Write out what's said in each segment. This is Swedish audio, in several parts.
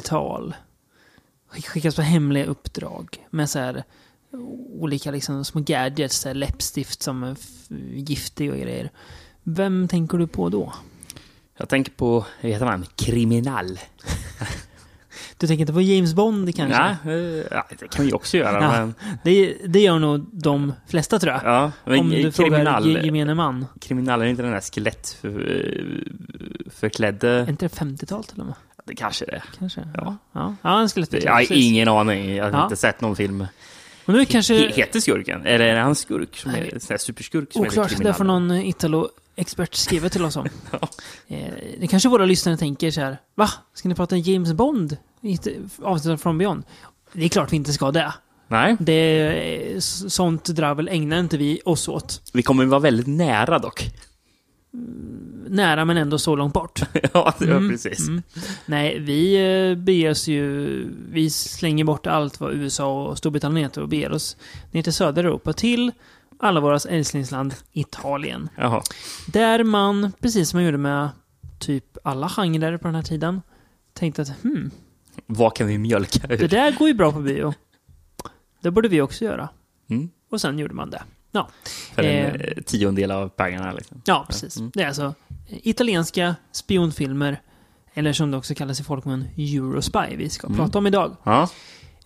säger hemlig agent, 60-tal. Skickas på hemliga uppdrag med så här olika liksom små gadgets, så här läppstift som är giftig och grejer. Vem tänker du på då? Jag tänker på, vad heter han, kriminal. Du tänker inte på James Bond kanske? Ja, eh, ja, det kan vi också göra. Ja. Men, Det, det gör nog de flesta tror jag. ja, Om du frågar kriminal, ge- gemene man. kriminal är inte den där skelett för. Är inte det 50-tal till och med? Det kanske det är. Kanske? Ja. Ja. Ja, en skulle Jag har ingen aning. Jag har Ja. inte sett någon film. Men nu är kanske... He- Heter skurken? Eller är det han skurk som är en sån här superskurk som Oklart, heter det får någon Italo-expert skriva till oss om. Ja. eh, det kanske våra lyssnare tänker så här, va? Ska ni prata James Bond i ett avsnitt från Beyond? Det är klart vi inte ska det. Nej, det sånt dravel ägnar inte vi oss åt. vi kommer vara väldigt nära dock. Nära men ändå så långt bort. ja, det var Mm, precis. mm. Nej, vi eh, beger oss ju... Vi slänger bort allt vad USA och Storbritannien heter och beger oss ner till södra Europa till alla våras älsklingsland Italien. Jaha. Där man, precis som man gjorde med typ alla genrer på den här tiden, tänkte att hmm, Vad kan vi mjölka det ur? där går ju bra på bio. Det borde vi också göra. Mm. Och sen gjorde man det. Ja, För en Eh. eh, tiondel av pengarna liksom. ja precis. Mm. Det är alltså eh, italienska spionfilmer, eller som det också kallas i folkmun, Eurospy, vi ska Mm. prata om idag. Ja,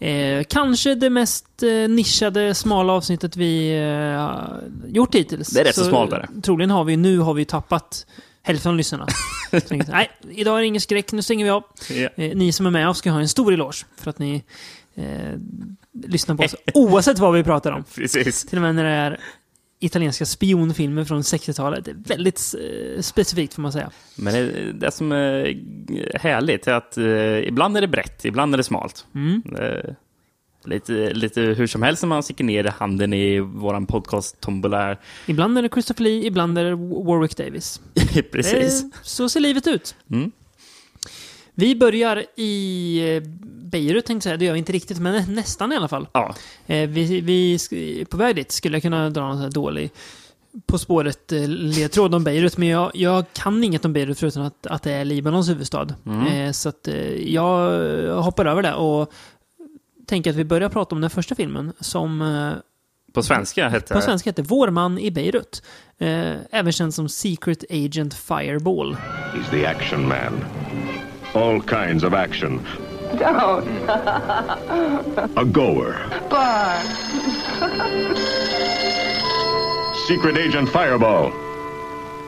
Eh, kanske det mest eh, nischade, smala avsnittet vi eh, gjort hittills. Det är rätt så smalt, är Troligen har vi, nu har vi tappat hälften av lyssnarna. Så tänkte, Nej, idag är det ingen skräck, nu stänger vi av. ja. Eh, ni som är med oss ska ha en stor eloge för att ni eh, lyssnar på oss oavsett vad vi pratar om. precis. Till och med när det är italienska spionfilmer från 60-talet. Det är väldigt eh, specifikt får man säga. Men det, det som är härligt är att eh, ibland är det brett, ibland är det smalt. Mm. Eh, lite, lite hur som helst när man sticker ner handen i våran podcast tombola. Ibland är det Christopher Lee, ibland är det Warwick Davis. precis. Eh, så ser livet ut. Mm. Vi börjar i eh, Beirut tänkte jag säga. Det gör vi inte riktigt, men nä- nästan i alla fall. Ja, Eh, vi, vi på väg dit skulle jag kunna dra någon här dålig På spåret-ledtråd om Beirut, men jag, jag kan inget om Beirut förutom att, att det är Libanons huvudstad. Mm. Eh, så att eh, jag hoppar över det och tänker att vi börjar prata om den första filmen som eh, på svenska hette på svenska heter Vår man i Beirut. Eh, även känd som Secret Agent Fireball. He's the action man. All kinds of action. Don't. A goer. Bar. Secret Agent Fireball.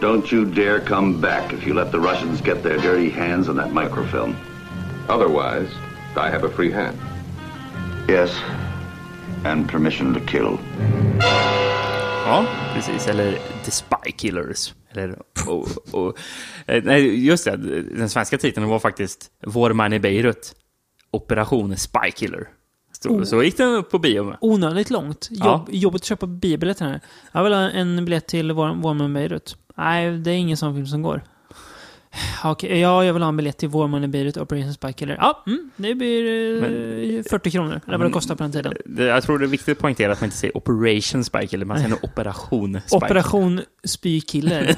Don't you dare come back if you let the Russians get their dirty hands on that microfilm. Otherwise, I have a free hand. Yes. And permission to kill. Ja, precis. Eller The Spy Killers. Eller, och, och, eh, nej, just det. Den svenska titeln var faktiskt Vår man i Beirut. Operation Spy Killer. Så, Oh. så gick den upp på bio med. Onödigt långt. Jobb, Ja. Jobbigt att köpa biobiljetter här. Jag vill ha en biljett till Vår Vår man i Beirut. Nej, det är ingen sån film som går. Okej, ja, jag vill ha en biljett till Vår man i Beirut, Operation Spy Killer. Ja, mm, det blir eh, 40 kronor. Eller vad det kostar på den tiden. Det, jag tror det är viktigt att poängtera att man inte säger Operation Spy Killer, man säger Operation Spy Operation Spy Killer.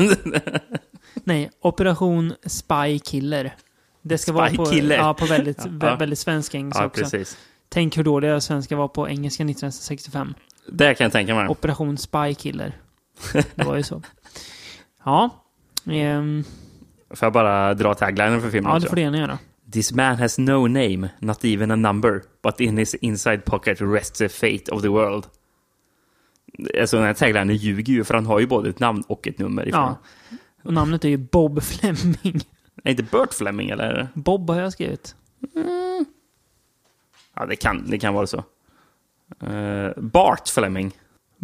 Nej, Operation Spy Killer. Det ska vara på, Killer. ja, på väldigt, Ja. vä- väldigt svensk engelska Ja, också. precis. Tänk hur dåliga svenska var på engelska 1965. Det kan jag tänka mig. Operation Spy Killer. Det var ju så. Ja. Ehm, Får jag bara dra taglinen för filmen ja, det får du gärna göra. This man has no name, not even a number, but in his inside pocket rests the fate of the world. Alltså den här taglinen ljuger ju, för han har ju både ett namn och ett nummer ifrån. Ja. Och namnet är ju Bob Fleming. Är inte Burt Fleming eller? Bob har jag skrivit. Ja, det kan, det kan vara så. Eh, Bart Fleming.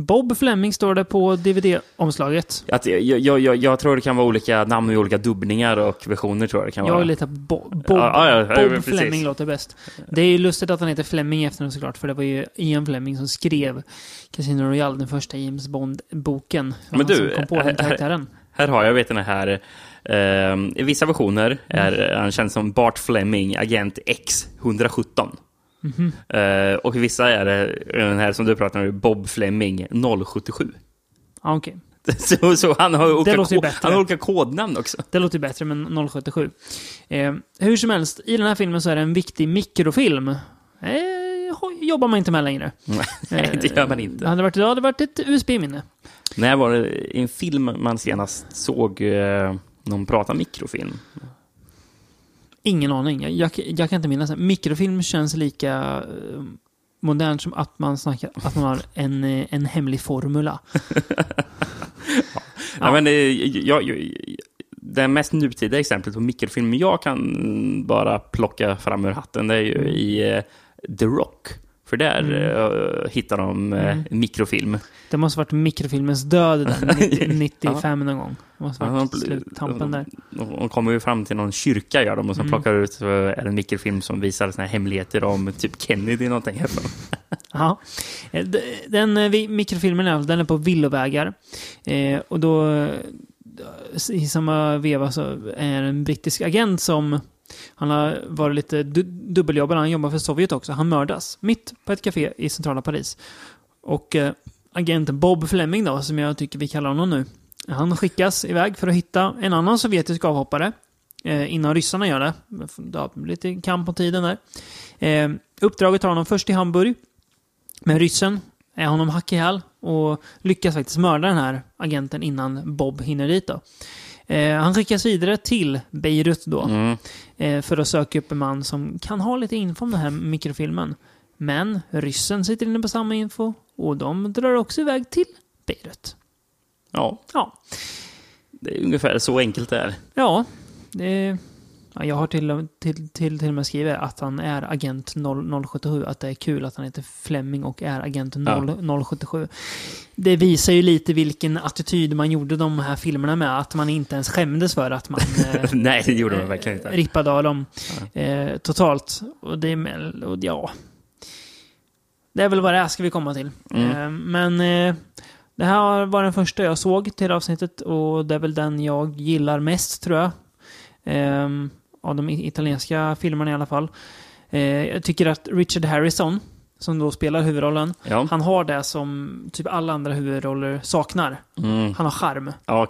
Bob Fleming står det på DVD-omslaget. Jag, jag, jag, jag tror det kan vara olika namn i olika dubbningar och versioner tror jag det kan Jag vara. litar på Bo Bob. Ja, ja, ja, Bob. Fleming låter bäst. Det är ju lustigt att han heter Fleming efter honom såklart, för det var ju Ian Fleming som skrev Casino Royale, den första James Bond-boken. Men du, kom på den här- karaktären. Här har jag, vet den här. eh, I vissa versioner är Mm. han känd som Bart Fleming, agent X117. Mhm. Eh, och i vissa är det den här som du pratar om, Bob Fleming 077. Ja, okej. Så, så han har olika, han har olika kodnamn också. Det låter bättre men 077. Eh, hur som helst, i den här filmen så är det en viktig mikrofilm. Eh, jobbar man inte med längre. Nej, det gör man inte. Det hade varit, det hade varit ett USB-minne. När var det en film man senast såg eh, någon prata mikrofilm? Ingen aning. Jag, jag, jag kan inte minnas. Mikrofilm känns lika eh, modernt som att man snackar att man har en, eh, en hemlig formula. Ja. men, eh, jag, jag, det mest nutida exemplet på mikrofilm jag kan bara plocka fram ur hatten det är ju i The Rock. För där eh, hittar de eh, mikrofilm. Det måste varit mikrofilmens död där, 90, 95 någon gång. Det måste Ja, varit de- sluttampen där. De, de kommer ju fram till någon kyrka gör de och sen plockar ut så är det en mikrofilm som visar såna här hemligheter om typ Kennedy någonting. Ja. Eh, Den eh, mikrofilmen är, den är på villovägar. Eh, och då, eh, i samma veva så är det en brittisk agent som han har varit lite du- dubbeljobbare, han jobbar för Sovjet också. Han mördas mitt på ett café i centrala Paris. Och eh, agenten Bob Fleming då, som jag tycker vi kallar honom nu. Han skickas iväg för att hitta en annan sovjetisk avhoppare. Eh, innan ryssarna gör det. Det lite kamp på tiden där. Eh, uppdraget tar honom först till Hamburg. Men ryssen är honom hack i häl och lyckas faktiskt mörda den här agenten innan Bob hinner dit. Då. Eh, han skickas vidare till Beirut då Mm. eh, för att söka upp en man som kan ha lite info om den här mikrofilmen. Men ryssen sitter inne på samma info och de drar också iväg till Beirut. Ja, Ja, det är ungefär så enkelt det är. ja, det, jag har till, och- till, till, till och med skrivit att han är agent 0, 077. Att det är kul att han heter Fleming och är agent 0, 077. Det visar ju lite vilken attityd man gjorde de här filmerna med. Att man inte ens skämdes för att man eh, Nej, det gjorde de verkligen inte. rippade av dem eh, totalt. Och det är med- och ja. Det är väl vad det är, ska vi komma till. Mm. Eh, men eh, det här var den första jag såg till avsnittet och det är väl den jag gillar mest, tror jag. Eh, av de italienska filmerna i alla fall. Eh, jag tycker att Richard Harrison, som då spelar huvudrollen, Ja, han har det som typ alla andra huvudroller saknar. mm. Han har charm. ja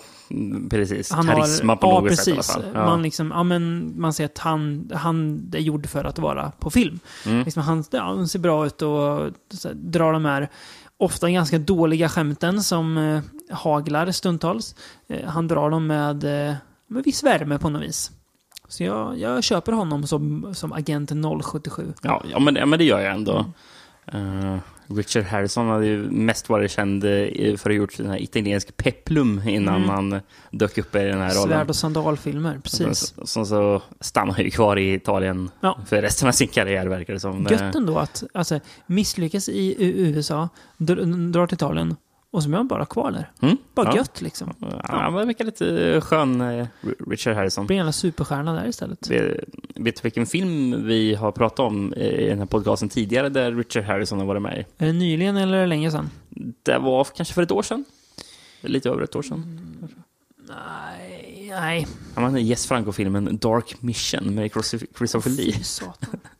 precis. Han Karisma har, på ja, något sätt i alla fall. Ja. Man, liksom, ja, men man ser att han, han är gjord för att vara på film. Mm. Liksom, han, ja, han ser bra ut och så, drar de här ofta ganska dåliga skämten som eh, haglar stundtals. Eh, han drar dem med, eh, med viss värme på något vis. Så jag, jag köper honom som, som agent 077. Ja, ja, men, ja, men det gör jag ändå. Mm. Eh, Richard Harrison hade ju mest varit känd eh, för att ha gjort den här italiensk peplum innan Mm. han dök upp i den här rollen. Svärd och sandalfilmer, precis. Sen så, så stannar han ju kvar i Italien Ja. för resten av sin karriär, verkar det som. Gött ändå att alltså, misslyckas i USA, dr- drar till Italien och så är man bara kvar där. Mm? Bara ja. gött liksom. Ja, han verkar lite skön, eh, Richard Harrison. Blir en jävla superstjärna där istället. Vet, vet du vilken film vi har pratat om i den här podcasten tidigare där Richard Harrison har varit med i? Är det nyligen eller länge sedan? Det var kanske för ett år sedan? Lite över ett år sedan. Nej, nej. Han var med i Jess Franco-filmen Dark Mission med Chris- Christopher Lee. Fy satan.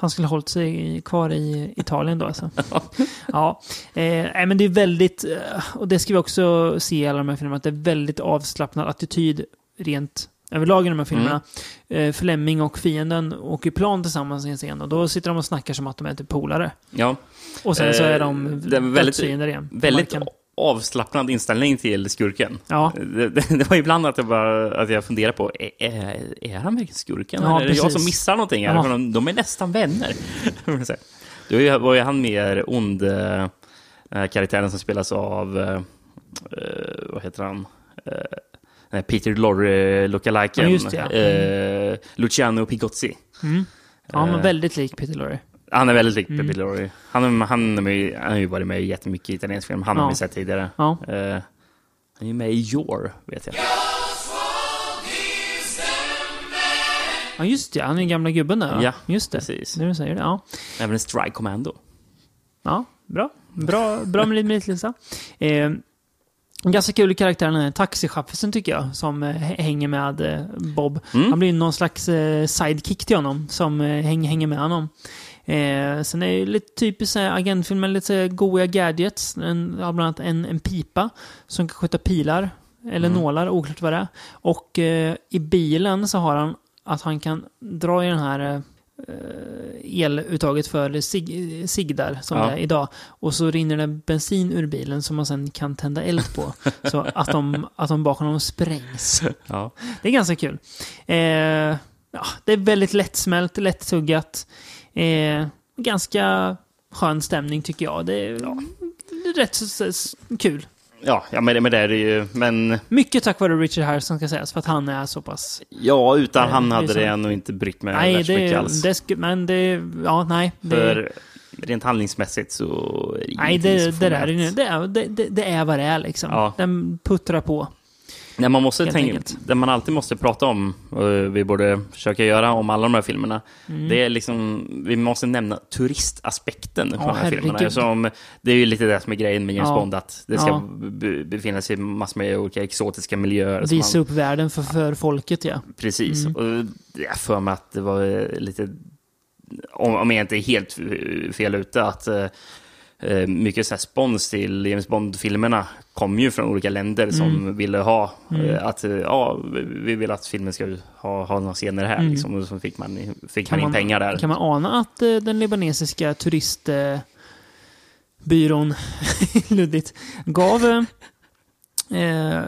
Han skulle ha hållit sig kvar i Italien då alltså. Ja, eh, men det är väldigt, eh, och det ska vi också se i alla de här filmerna, att det är väldigt avslappnad attityd rent överlag i de här filmerna. Eh, Fleming och fienden åker plan tillsammans i en scen och då sitter de och snackar som att de är typ polare. Ja, Och sen så är Eh, de det är väldigt- dödsfiender igen. väldigt avslappnad inställning till skurken. Ja, Det, det, det var ibland att jag, bara, att jag funderade på, är, är, han verkligen skurken? Ja, eller är det jag som missar någonting? Ja. De, de är nästan vänner. Då var ju han mer ond, eh, karaktären som spelas av, eh, eh, vad heter han? Peter Lorre lookaliken. Ja, eh, Luciano Pigozzi. ja men väldigt lik Peter Lorre. Han är väldigt lik Mm. Lorre. Han, han, är ju- han har ju varit med i jättemycket italiensk film. Han har Ja. vi sett tidigare. Ja. Eh, han är ju med i Your, vet jag. Ja, just det. Han är den gamla gubben där. va? Ja, just det. precis. Nu du säger det. Ja. Även i Strike Commando. Ja, bra. Bra, bra med meritlista. Eh, en ganska kul karaktär den här taxichauffören tycker jag, som eh, hä- hänger med eh, Bob. Mm. Han blir någon slags eh, sidekick till honom, som eh, häng, hänger med honom. Eh, sen är det lite typiskt agentfilmer, lite så goa gadgets. En, bland annat en, en pipa som kan skjuta pilar, eller nålar, oklart vad det är. Och eh, i bilen så har han att han kan dra i den här eh, eluttaget för sig, sigdar som Ja. det är idag. Och så rinner det bensin ur bilen som man sen kan tända eld på. så att de, att de bakom dem sprängs. Ja. Det är ganska kul. Eh, ja, det är väldigt lättsmält, lättuggat. Eh, ganska skön stämning tycker jag. Det är, det är rätt kul. Ja, ja men, det- men det är det ju. Men Mycket tack vare Richard Harrison ska sägas, för att han är så pass... ja, utan Nej, han det är hade så. det nog inte brytt mig nej, värst mycket det, alls. det, sku- men det... Ja, nej. Det, För rent handlingsmässigt så är det nej, det, det, där det, är, det, det, det är vad det är liksom. Ja. Den puttrar på. Nej, man måste tänka, det man alltid måste prata om, och vi borde försöka göra om alla de här filmerna, Mm. det är liksom, vi måste nämna turistaspekten på Ja, de här filmerna. herregud. Som, det är ju lite det som är grejen med James Ja. Bond, att det ska Ja. be- befinna sig i massor med olika exotiska miljöer. Visa man- upp världen för, för folket, ja. Precis. Mm. Och jag för mig att det var lite, om, om jag inte är helt eh, fel ute, att eh, mycket så spons till James Bond-filmerna kom ju från olika länder som Mm. ville ha eh, att eh, ja, vi vill att filmen ska ha, ha några scener här. Mm. Liksom, och så fick man, fick man in pengar där. Kan man ana att eh, den libanesiska turistbyrån, luddigt, gav eh,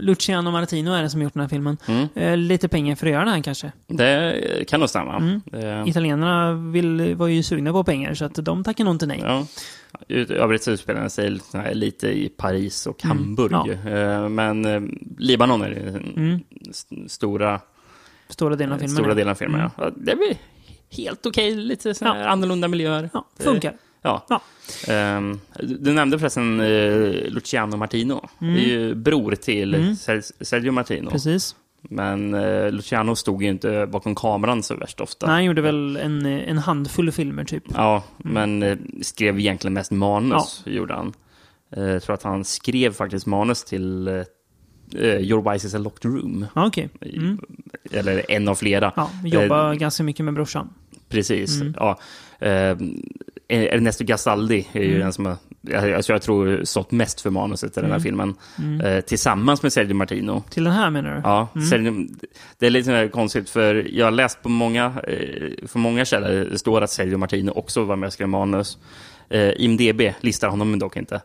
Luciano Martino, är det som gjort den här filmen, Mm. eh, lite pengar för att göra den här kanske. Det kan nog stämma. Mm. Eh, Italienarna vill, var ju sugna på pengar, så att de tackar nog inte nej. Ja. Övrigt så utspelar den sig lite- i Paris och Mm. Hamburg. Ja. Eh, Men eh, Libanon är den Mm. st- stora Stora delen av filmen. Stora delen av filmen, Mm. ja. Det blir helt okej, lite Ja. annorlunda miljöer. Ja, funkar. Ja. Ja. Ehm, du nämnde förresten eh, Luciano Martino. Det är ju bror till Mm. Ser- Sergio Martino. Precis. Men eh, Luciano stod ju inte bakom kameran så värst ofta. Nej, han gjorde väl en, en handfull filmer typ. Ja, men eh, skrev egentligen mest manus, gjorde han. Eh, jag tror att han skrev faktiskt manus till eh, eh, Your Vice is a Locked Room. Ja, okej. Mm. Eller en av flera. Ja, vi jobbar Eh, ganska mycket med brorsan. Precis. Mm. Ja. Eh, Ernesto Gastaldi är ju Mm. den som har, jag, alltså jag tror stått mest för manuset till den här Mm. filmen. Mm. Eh, tillsammans med Sergio Martino. Till den här menar du? Ja, Mm. Sergio, det är lite konstigt för jag har läst på många, eh, för många källor det står att Sergio Martino också var med och skrev manus. Eh, IMDB listar honom dock inte.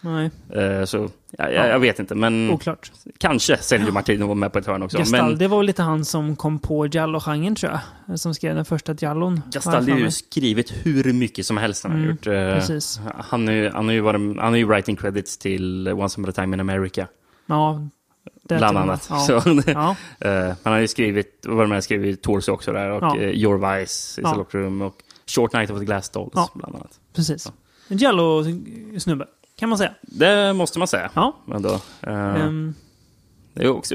Nej, Eh, så ja, jag, jag vet inte, men oklart. kanske Sergio Martino var med på ett hörn också. Gastaldi Men var väl lite han som kom på Giallo-genren tror jag. Som skrev den första har jag Gastaldi har ju skrivit hur mycket som helst han har Mm, gjort. Eh, precis. Han, ju- har ju varit, han har ju writing credits till Once upon a time in America, Ja, det bland jag. annat. Ja. Så, Ja. eh, han har ju skrivit, varit med och skrivit Torso också där, och Ja. Your Vice, Is Ja. Room och Short Night of the Glass Dolls, Ja. bland annat. Precis. En Giallo-snubbe, kan man säga. Det måste man säga. Ja. Ändå. Eh, Ehm, Det är också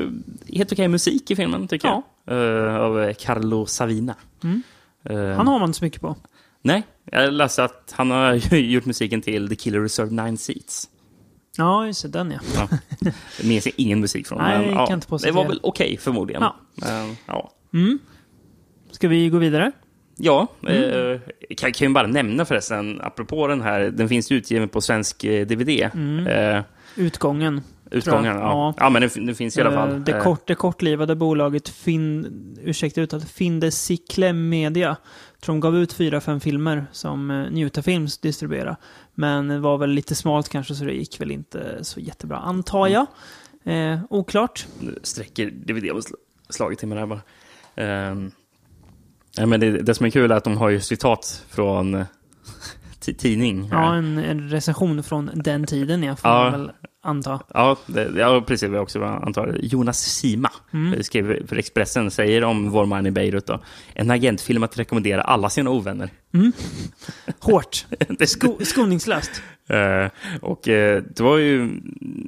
helt okej musik i filmen, tycker Ja. jag. Eh, av Carlo Savina. Mm. Eh, han har man inte så mycket på. Nej, jag läste att han har gjort musiken till The Killer Reserve Nine Seats. Ja, just det, den ja. Ja. Det minns jag ingen musik från. Nej, men, kan ja, inte det var väl okej förmodligen. Ja. Men, ja. Mm. Ska vi gå vidare? Ja, Mm. eh, kan, kan ju bara nämna förresten, apropå den här, den finns utgiven på svensk eh, DVD. Mm. Eh, Utgången. utgången, ja. Ja. ja. men den, den finns i alla Eh, fall. Det, Eh, kort, det kortlivade bolaget Fin, ursäkta uttalet, Findecicle Media. Tror de gav ut fyra, fem filmer som eh, Njuta Films distribuerade. Men det var väl lite smalt kanske så det gick väl inte så jättebra, antar jag. Eh, oklart. Nu sträcker DVD-slaget till mig där bara. Ehm, ja, men det, det som är kul är att de har ju citat från eh, ti- tidning. här. Ja, en, en recension från den tiden ja, får Ja. väl anta. Ja, det, ja precis. Vi också antar Jonas Sima Mm. skrev för Expressen, säger om Vår man i Beirut då. En agentfilm att rekommendera alla sina ovänner. Hårt. Det- Sko, skoningslöst. Eh, och eh, det var ju,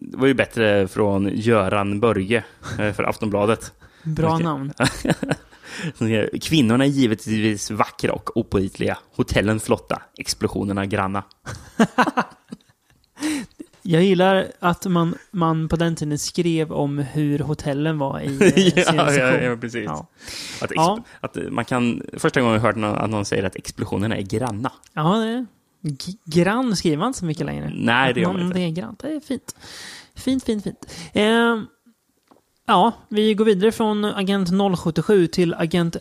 det var ju bättre från Göran Börje eh, för Aftonbladet. Bra namn. Kvinnorna är givetvis vackra och opålitliga. Hotellen flotta, explosionerna granna. Jag gillar att man, man på den tiden skrev om hur hotellen var i eh, ja, ja, ja, precis. Ja. Att, Ja. att man kan... Första gången jag hört någon, att någon säger att explosionerna är granna. Ja, det är, grann skriver man inte så mycket längre. Nej, det gör man inte. Det är grant. Det är fint. Fint, fint, fint. Eh, ja, vi går vidare från Agent 077 till Agent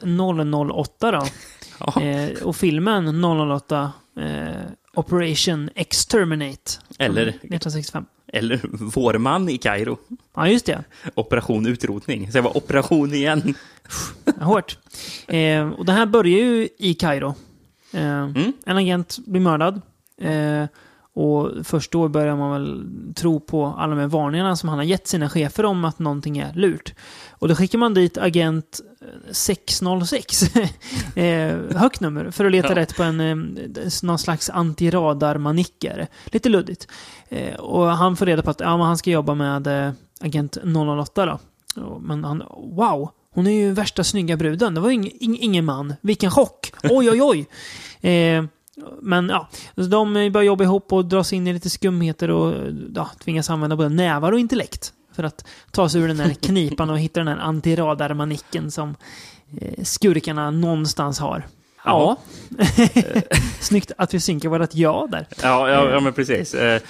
008 då. Ja. Eh, och filmen 008 eh, Operation Exterminate. Eller- 1965. Eller Vår man i Kairo. Ja, just det. Operation utrotning. Så det var operation igen. Hårt. Eh, och det här börjar ju i Kairo. Eh, Mm. En agent blir mördad. Eh, och först då börjar man väl tro på alla de här varningarna som han har gett sina chefer om att någonting är lurt. Och då skickar man dit agent eh, 606, eh, högt nummer, för att leta Ja. rätt på en eh, någon slags antiradarmanicker. Lite luddigt. Eh, och han får reda på att ja, men han ska jobba med eh, agent 008 då. Men han, wow, hon är ju värsta snygga bruden. Det var ju ing, ing, ingen man. Vilken chock! Oj, oj, oj! Eh, men ja, de börjar jobba ihop och dras in i lite skumheter och ja, tvingas använda både nävar och intellekt för att ta sig ur den här knipan och hitta den här antiradarmanicken som eh, skurkarna någonstans har. Ja. Snyggt att vi synkar vårat ja där. Ja, ja, ja men precis. Eh,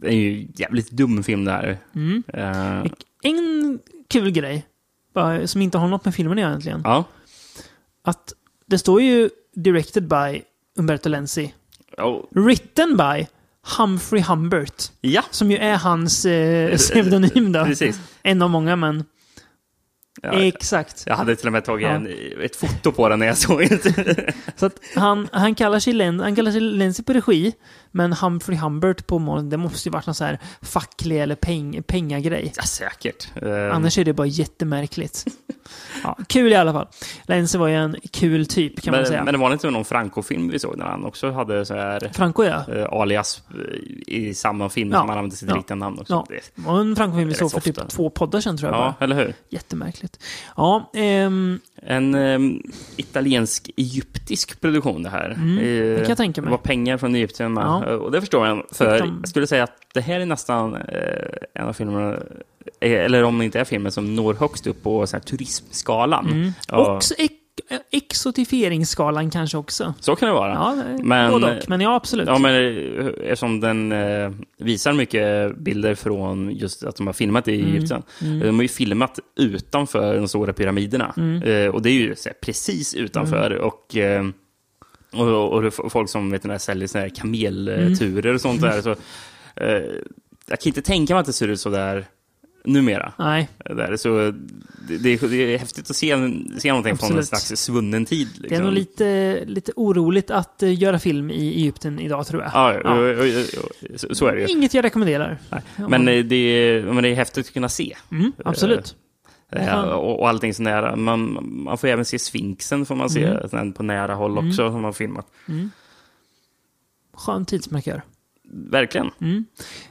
Det är ju en jävligt dum film det här. Mm. Eh, En kul grej, som inte har något med filmen egentligen. Ja. Att det står ju directed by Umberto Lenzi. Ja. Written by Humphrey Humbert. Ja, Som ju är hans eh, pseudonym då. precis. En av många, men Ja, exakt. jag hade till och med tagit Ja. en, ett foto på den när jag såg det. Så att han, han kallar sig Len, han kallar sig Lenzi på regi, men Humphrey Humbert på mål, det måste ju varit någon så här facklig eller peng, pengagrej. Ja, säkert. Eh, Annars är det bara jättemärkligt. Ja, kul i alla fall. Lenzi var ju en kul typ kan man säga. men, men det var inte någon Franco-film vi såg när han också hade så här Franco ja. eh, alias eh, i samma film Ja. som han använde sitt Ja. riktiga namn också. Ja. Det, var en Franco-film vi såg för typ två poddar sedan tror jag ja, bara. eller hur? Jättemärkligt. Ja, ehm, En um, italiensk-egyptisk produktion det här. Mm, det kan jag tänka mig. Det var pengar från Egypten. Ja. Och det förstår jag. För de- jag skulle säga att det här är nästan eh, en av filmerna, eller om det inte är filmen, som når högst upp på så här, turismskalan. mm. Och ex- exotifieringsskalan kanske också. så kan det vara. Ja, Men- både och. Men ja, absolut. Ja, men eh, eftersom den eh, visar mycket bilder från just att de har filmat i Mm. Egypten. De har ju filmat utanför de stora pyramiderna. Mm. Eh, och det är ju här, precis utanför. Och, eh, och, och folk som vet, ni, säljer såna här kamelturer och sånt där. Så, eh, jag kan inte tänka mig att det ser ut så där numera. Nej, Där. Så det, det, är, det är häftigt att se, se någonting från en Absolut. slags svunnen tid. Liksom. det är nog lite, lite oroligt att eh, göra film i Egypten idag tror jag. Ja, Ja. ja. Så, så är det ju. Inget jag rekommenderar. Ja. Men, eh, det är, men det är häftigt att kunna se. Mm, absolut. Eh, Fan. och, allting så nära. Man, man får även se Sfinxen får man se Mm. på nära håll också, som man filmat. Skön tidsmarkör. Verkligen.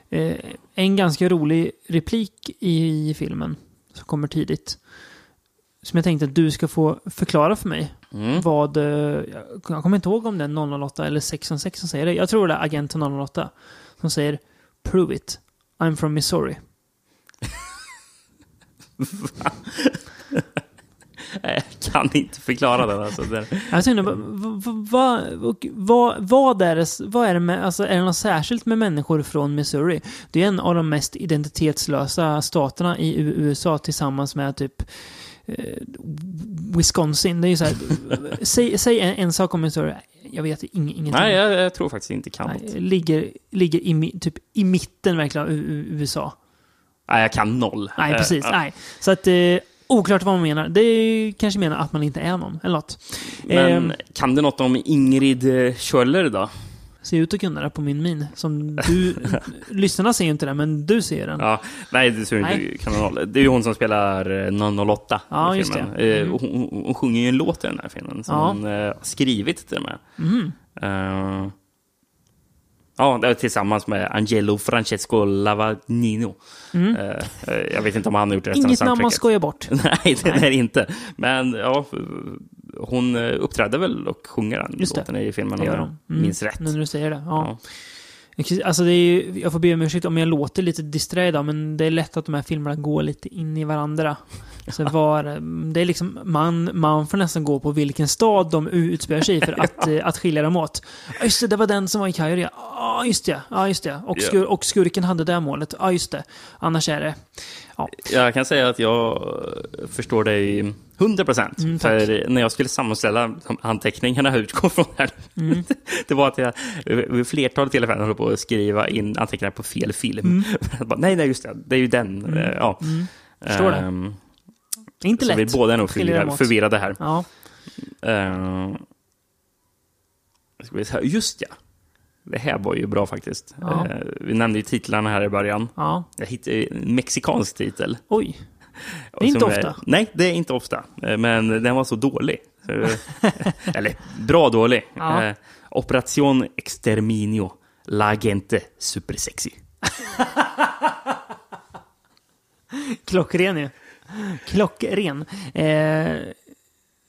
Eh, en ganska rolig replik i filmen som kommer tidigt. Som jag tänkte att du ska få förklara för mig. Mm. Vad, eh, jag kommer inte ihåg om det är 008 eller 616 som säger det. Jag tror det är agent 008 som säger Prove it. I'm from Missouri. Jag kan inte förklara den. Alltså. Tänkte, vad, vad, vad, är det, vad är det med, alltså är det något särskilt med människor från Missouri? Det är en av de mest identitetslösa staterna i USA tillsammans med typ eh, Wisconsin. Det är ju så här, säg, säg en, en sak om Missouri. Jag vet ing, ingenting. nej, jag, jag tror faktiskt inte kan Nej, något. ligger, ligger i, typ, i mitten verkligen av USA. Nej, jag kan noll. Nej, Eh, precis. Nej. Så att, eh, oklart vad man menar. Det kanske menar att man inte är någon, eller något. Men Ehm, kan du något om Ingrid eh, Schöller då? ser ut att kunna det på min min. Som du, lyssnarna ser ju inte det, men du ser den. Ja, nej, det Nej. inte kan noll. Det är ju hon som spelar eh, 008 Ja, i just filmen. det. Eh, Mm. Hon, hon, sjunger ju en låt i den här filmen som Ja. hon eh, har skrivit till och med. Mhm. Eh, ja, det tillsammans med Angelo Francesco Lavagnino. Eh, eh, jag vet inte om han har gjort Mm. Inget namn man skojar bort. Nej, det är det inte. Men ja, hon eh, uppträdde väl och sjunger den Just det. låten i filmen Det om jag. Mm. minns rätt. När du säger det. Ja. Alltså det är jag får be om ursäkt om jag låter lite disträ idag, men det är lätt att de här filmerna går lite in i varandra. Så var, det är liksom, man, man får nästan gå på vilken stad de utspelar sig i för att, eh, att skilja dem åt. Ja, just det, det var den som var i Kairo, ja. Ja, just det. Ja, just det. Och, skur, och skurken hade det målet. Ja, just det. Annars är det... Ja. Jag kan säga att jag förstår dig 100 procent. Mm, för när jag skulle sammanställa anteckningarna jag utgår från här, Mm. det var att jag vid flertalet tillfällen höll på att skriva in anteckningar på fel film. Bara, nej, nej, just det, det är ju den. Eh, Ja. Mm. Förstår det. Det är inte så lätt. vi båda är nog förvirrade, förvirrade här. Ja. Säga, just ja. Det här var ju bra faktiskt. Ja. Eh, vi nämnde ju titlarna här i början. Ja. Jag hittade en mexikansk titel. Oj. Det är inte ofta. nej, det är inte ofta. Eh, Men den var så dålig. Eller bra dålig. Ja. Eh, Operation Exterminio. La gente supersexy. Klockren ju. Klockren. Eh,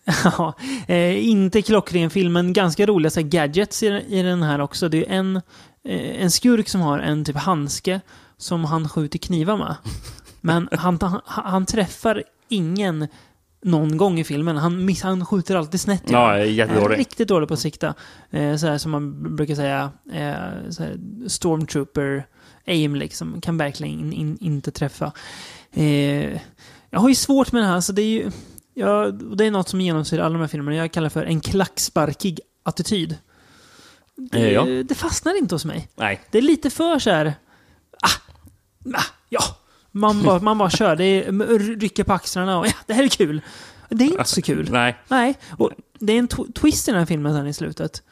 ja, eh, inte klockren film, men ganska roliga så gadgets i, i den här också. Det är en, eh, en skurk som har en typ handske som han skjuter knivar med. Men han, han, han träffar ingen någon gång i filmen. Han, miss, han skjuter alltid snett. Ja, jättedålig. Riktigt dålig på att sikta. Eh, så här som man brukar säga, eh, så här, stormtrooper aim liksom, kan verkligen in, in, inte träffa. Eh, jag har ju svårt med det här, så det är ju... Ja, det är något som genomsyrar alla de här filmerna. Jag kallar för en klacksparkig attityd. Det, Eh, ja. det fastnar inte hos mig. Nej. Det är lite för så här... Ah, ah, ja. Man bara, man bara kör. Det är, rycker på axlarna och ja, det här är kul. Det är inte så kul. Nej. Nej, och det är en tw- twist i den här filmen sen i slutet.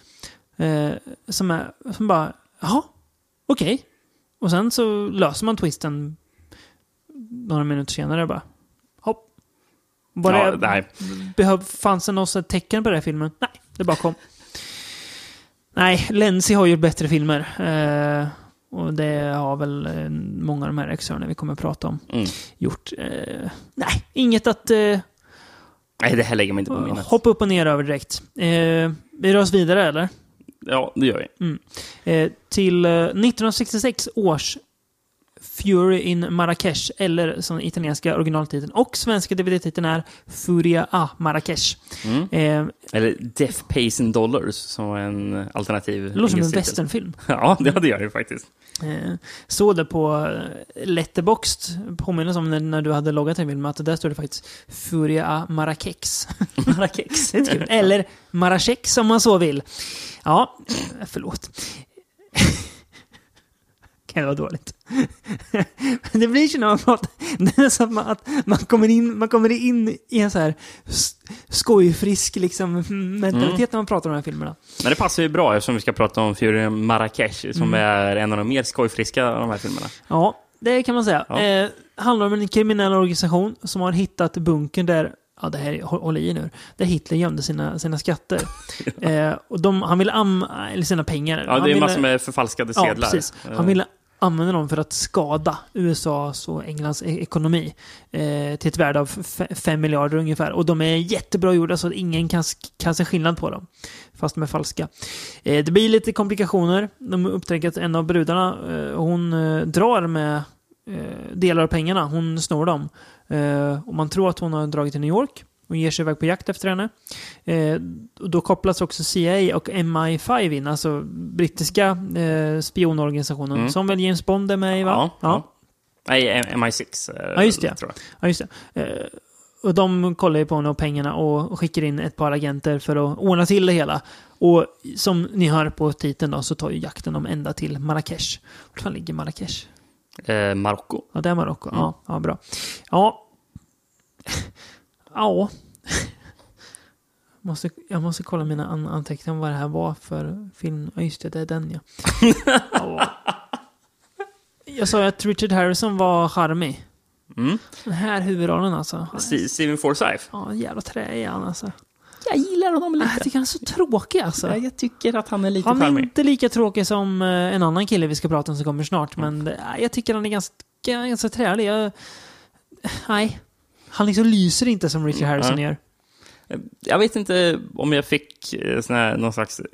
Eh, som är, som bara, jaha, okej. Och sen så löser man twisten några minuter senare bara. Hopp. Bara, Ja, nej. Behöv, fanns det något tecken på den här filmen? Nej, det bara kom. Nej, Lenzi har ju bättre filmer. Eh, och det har väl eh, många av de här regissörerna vi kommer att prata om Mm. gjort. Eh, nej, inget att eh, Nej, det här lägger mig inte på minnet. hoppa upp och ner över direkt. Eh, vi rör oss vidare, eller? Ja, det gör vi. Eh, till eh, 1966 års Fury in Marrakesh, eller som italienska originaltiteln och svenska DVD-titeln är Furia a Marrakesh. Mm. Eh, Eller Death Pays in Dollars, som var en alternativ det låter som en westernfilm. Ja, det hade jag ju faktiskt. Eh, såg det på eh, Letterboxd, påminner om när, när du hade loggat till filmen, att där står det faktiskt Furia a Marrakex. Marrakex. Det är kul. Eller Marrakex om man så vill. Ja, förlåt. Kan det vara dåligt? det blir ju när man pratar, det är som att man kommer in, man kommer in i en så här skojfrisk liksom, mentalitet när man pratar om de här filmerna. Men det passar ju bra eftersom vi ska prata om Fury Marrakesh, som Mm. är en av de mer skojfriska av de här filmerna. Ja, det kan man säga. Ja. Eh, handlar om en kriminell organisation som har hittat bunkern där, ja det här är- håll i nu, där Hitler gömde sina, sina skatter. eh, och de, han ville am, eller sina pengar. Ja, han det är ville, massor med förfalskade Ja, sedlar. precis. Eh, Han ville Använder dem för att skada USAs och Englands e- ekonomi eh, till ett värde av 5 miljarder ungefär. Och de är jättebra gjorda så att ingen kan, kan se skillnad på dem. Fast de är falska. Eh, det blir lite komplikationer. De upptäcker att en av brudarna, eh, hon eh, drar med eh, delar av pengarna. Hon snor dem. Eh, och man tror att hon har dragit till New York och ger sig iväg på jakt efter henne. Eh, och då kopplas också CIA och MI5 in, alltså brittiska eh, spionorganisationen, Mm. som väl James Bond är med i, va? Ja, ja. Nej, MI6. eh, Ja, just det. Tror jag. Ja, just det. Eh, och de kollar ju på henne och pengarna och och skickar in ett par agenter för att ordna till det hela. Och som ni hör på titeln då så tar ju jakten dem ända till Marrakesh. Vart fan ligger Marrakesh? Eh, Marocko. Ja, det är Marocko. Mm. Ja, ja, bra. Ja. Ja. Måste, jag måste kolla mina an anteckningar om vad det här var för film. Ja, just det, det är den ja. ja. Jag sa ju att Richard Harrison var charmig. Mm. Den här huvudrollen alltså. St- Steven Forsyth. Ja, jävla trä är han alltså. Jag gillar honom Jag tycker han är så tråkig alltså. Ja, jag tycker att han är lite Han är charmig. inte lika tråkig som eh, en annan kille vi ska prata om som kommer snart, men eh, jag tycker han är ganska, ganska trälig. Jag, nej. Han liksom lyser inte som Richard Harrison Nej. gör. Jag vet inte om jag fick eh, sån här, någon slags... eh,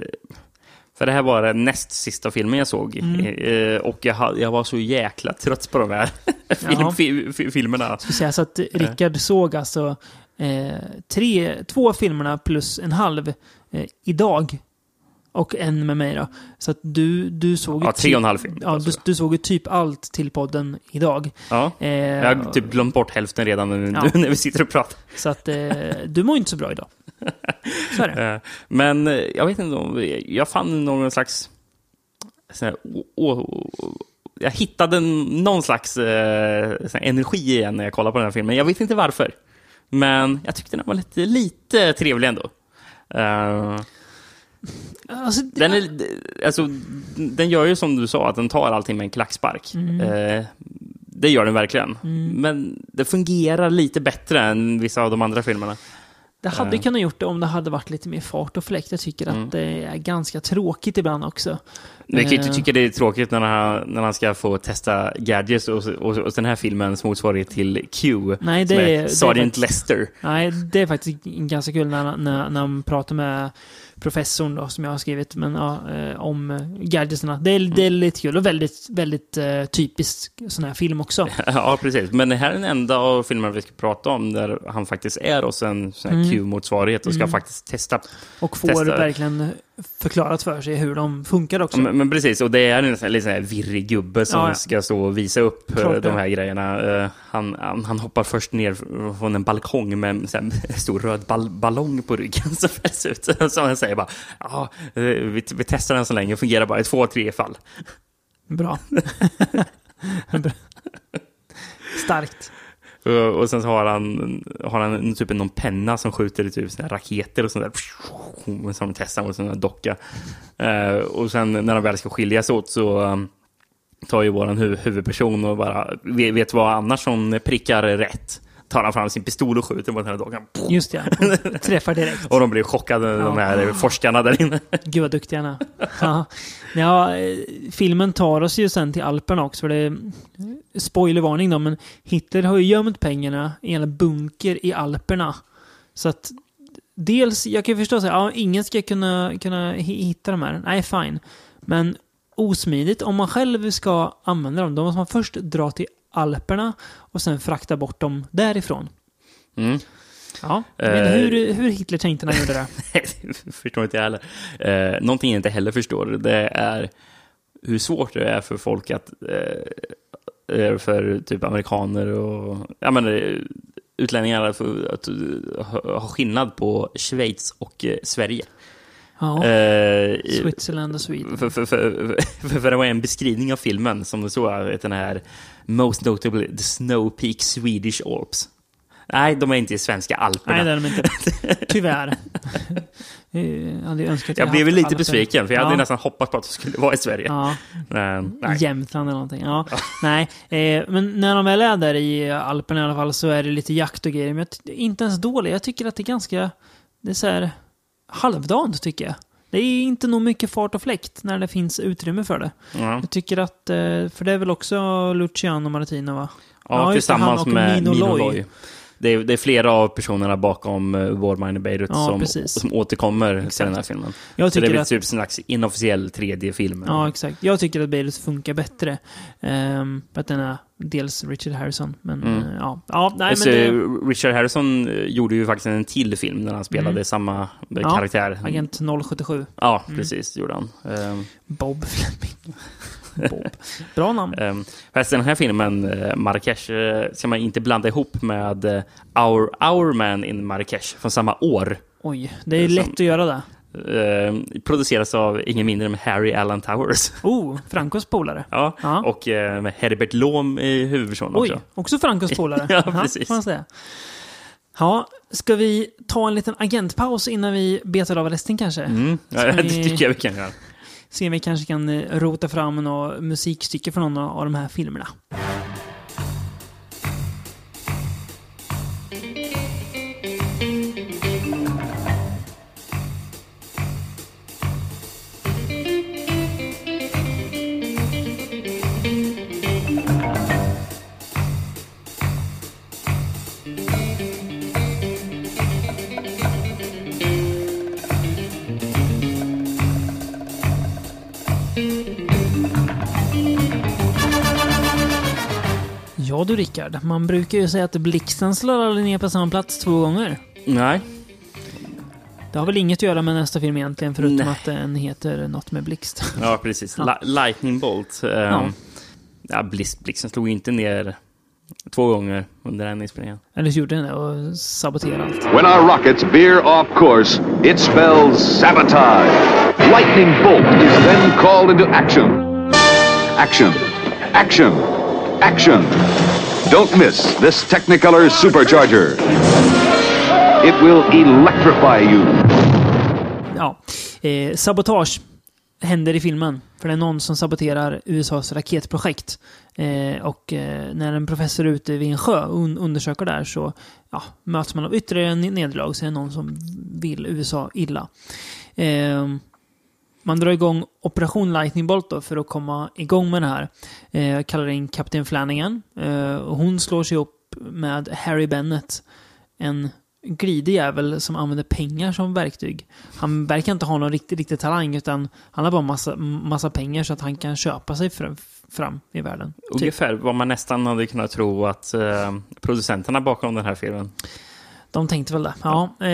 För det här var den näst sista filmen jag såg. Mm. Eh, och jag, jag var så jäkla trött på de här film, fi, filmerna. ska säga så att Rickard såg alltså eh, tre, två filmerna plus en halv eh, idag. Och en med mig då. Så att du, du såg Ja, tre och en typ- halv film. Ja, du, du såg ju typ allt till podden idag. Ja. Eh, Jag har typ glömt bort hälften redan nu Ja. när vi sitter och pratar. Så att eh, du mår inte så bra idag. Så är det. Eh, Men eh, jag vet inte om... Jag fann någon slags... här, å, å, jag hittade någon slags eh, energi igen när jag kollade på den här filmen. Jag vet inte varför. Men jag tyckte den var lite, lite trevlig ändå. Eh, Alltså, den, är, alltså, den gör ju som du sa, att den tar allting med en klackspark. Mm. Eh, det gör den verkligen. Men det fungerar lite bättre än vissa av de andra filmerna. Det hade kunnat gjort det om det hade varit lite mer fart och fläkt. Jag tycker Mm. att det är ganska tråkigt ibland också. Jag kan ju inte Eh. tycka det är tråkigt när han, när han ska få testa gadgets och, och, och den här filmens motsvarighet till Q. Nej, det som är- det är Sergeant faktiskt- Lester. Nej, det är faktiskt ganska kul när, när, när de pratar med professorn då, som jag har skrivit, men ja, eh, om eh, gadgetsarna. Det är, det är lite kul och väldigt, väldigt eh, typisk sån här film också. Ja, precis. Men det här är den enda av filmerna vi ska prata om där han faktiskt är hos en sån här Mm. Q-motsvarighet och ska faktiskt testa. Och får Testa. verkligen förklarat för sig hur de funkar också. Men, men precis, och det är en lite virrig gubbe som Ja, ja. ska stå och visa upp eh, Klart de här grejerna. Eh, han, han, han hoppar först ner från en balkong med en stor röd ball, ballong på ryggen som fälls ut. Så han säger bara, ja, eh, vi, vi testar den så länge, fungerar bara i två, tre fall. Bra. Starkt. Eh, och sen så har han, har han typ någon penna som skjuter typ såna raketer och sånt där. Som de och mot en sån där docka. Eh, och sen när de väl ska skiljas åt så ehm, tar ju våran huvudperson och bara vet, vet vad annars som prickar rätt. Tar han fram sin pistol och skjuter mot den här dockan. Just ja. Träffar direkt. Och de blir chockade, de här forskarna där inne. Gud vad duktiga han ja. ja, eh, filmen tar oss ju sen till Alperna också. För det är, spoilervarning då, men Hitler har ju gömt pengarna i en bunker i Alperna. Så att dels, jag kan ju förstå att ja, ingen ska kunna, kunna hi- hitta de här. Nej, fine. Men osmidigt, om man själv ska använda dem, då måste man först dra till Alperna och sen frakta bort dem därifrån. Mm. Ja, men Eh. hur, hur Hitler tänkte när han gjorde det? det förstår inte jag heller. Eh, någonting jag inte heller förstår, det är hur svårt det är för folk att, eh, för typ amerikaner och ja, men, utlänningar att, att ha skillnad på Schweiz och Sverige. Ja, Eh, Switzerland och Sweden. för, för, för, för, det var en beskrivning av filmen som det vet, den här Most notably the Snow Peak Swedish Alps. Nej, de är inte i svenska Alperna. Nej, det är de inte. Tyvärr. Jag hade önskat att jag blev lite besviken, för jag ja. hade nästan hoppats på att de skulle vara i Sverige. Ja, Men, nej. Jämtland eller någonting. Ja. Nej, eh, men när de väl är där i Alperna i alla fall så är det lite jakt och grejer. Men jag inte ens dåligt. Jag tycker att det är ganska... Det är så här halvdant tycker jag. Det är inte nog mycket fart och fläkt när det finns utrymme för det. Ja. Jag tycker att, eh, för det är väl också Luciano Martino va? Ja, han tillsammans med Mino Loy. Det är, det är flera av personerna bakom War Mine in Beirut Ja, som, precis. som återkommer till den här filmen. Jag Så det är tycker väl att... typ en slags inofficiell tredje film. Ja, exakt. Jag tycker att Beirut funkar bättre. Um, för att den är dels Richard Harrison, men Mm. eh, ja. ja. Nej, men det, Richard Harrison eh, gjorde ju faktiskt en till film när han spelade Mm. samma eh, Ja, karaktär. Agent 077. Ja, Mm. precis, gjorde han. Ehm, Bob Fleming. Bob. Bra namn. Um, fast den här filmen, uh, Marrakesh, eh, ska man inte blanda ihop med eh, Our, Our Man in Marrakesh från samma år. Oj, det är som- lätt att göra det. Uh, produceras av ingen mindre än Harry Allen Towers. Oh, Francos polare. ja, Ja. Och eh, med Herbert Lom i huvudpersonen Oj, också. också Francos polare. Ja, Jaha, precis. får man säga. Ja, ska vi ta en liten agentpaus innan vi betar av resten kanske? Mm. Ja, det vi- tycker jag vi kan göra. Se om vi kanske kan eh, rota fram något musikstycke från någon av de här filmerna. Ja du Rickard, man brukar ju säga att blixten slår aldrig ner på samma plats två gånger. Nej. Det har väl inget att göra med nästa film egentligen, förutom Nej. att den heter något med blixt. Ja, precis. Ja. Li- Lightning Bolt. Um, Ja. ja. Blix, Blixten slog inte ner två gånger under den inspelningen. Eller så gjorde den det och saboterade allt. When our rockets veer off course, it spells sabotage. Lightning bolt is then called into action. Action. Action. Action. Don't miss this Technicolor supercharger. It will electrify you. Ja. Eh, sabotage händer i filmen. För det är någon som saboterar USAs raketprojekt. Eh, och eh, när en professor är ute vid en sjö och un undersöker där så ja, möts man av ytterligare en nederlag. Så är det någon som vill USA illa. Ehm, man drar igång Operation Lightning Bolt då för att komma igång med det här. Eh, kallar in Kapten Flanagan. Eh, och hon slår sig upp med Harry Bennett. En glidig jävel som använder pengar som verktyg. Han verkar inte ha någon riktig, riktig talang utan han har bara massa, massa pengar så att han kan köpa sig fram, fram i världen. Typ. Ungefär vad man nästan hade kunnat tro att eh, producenterna bakom den här filmen. De tänkte väl det. Ja, eh,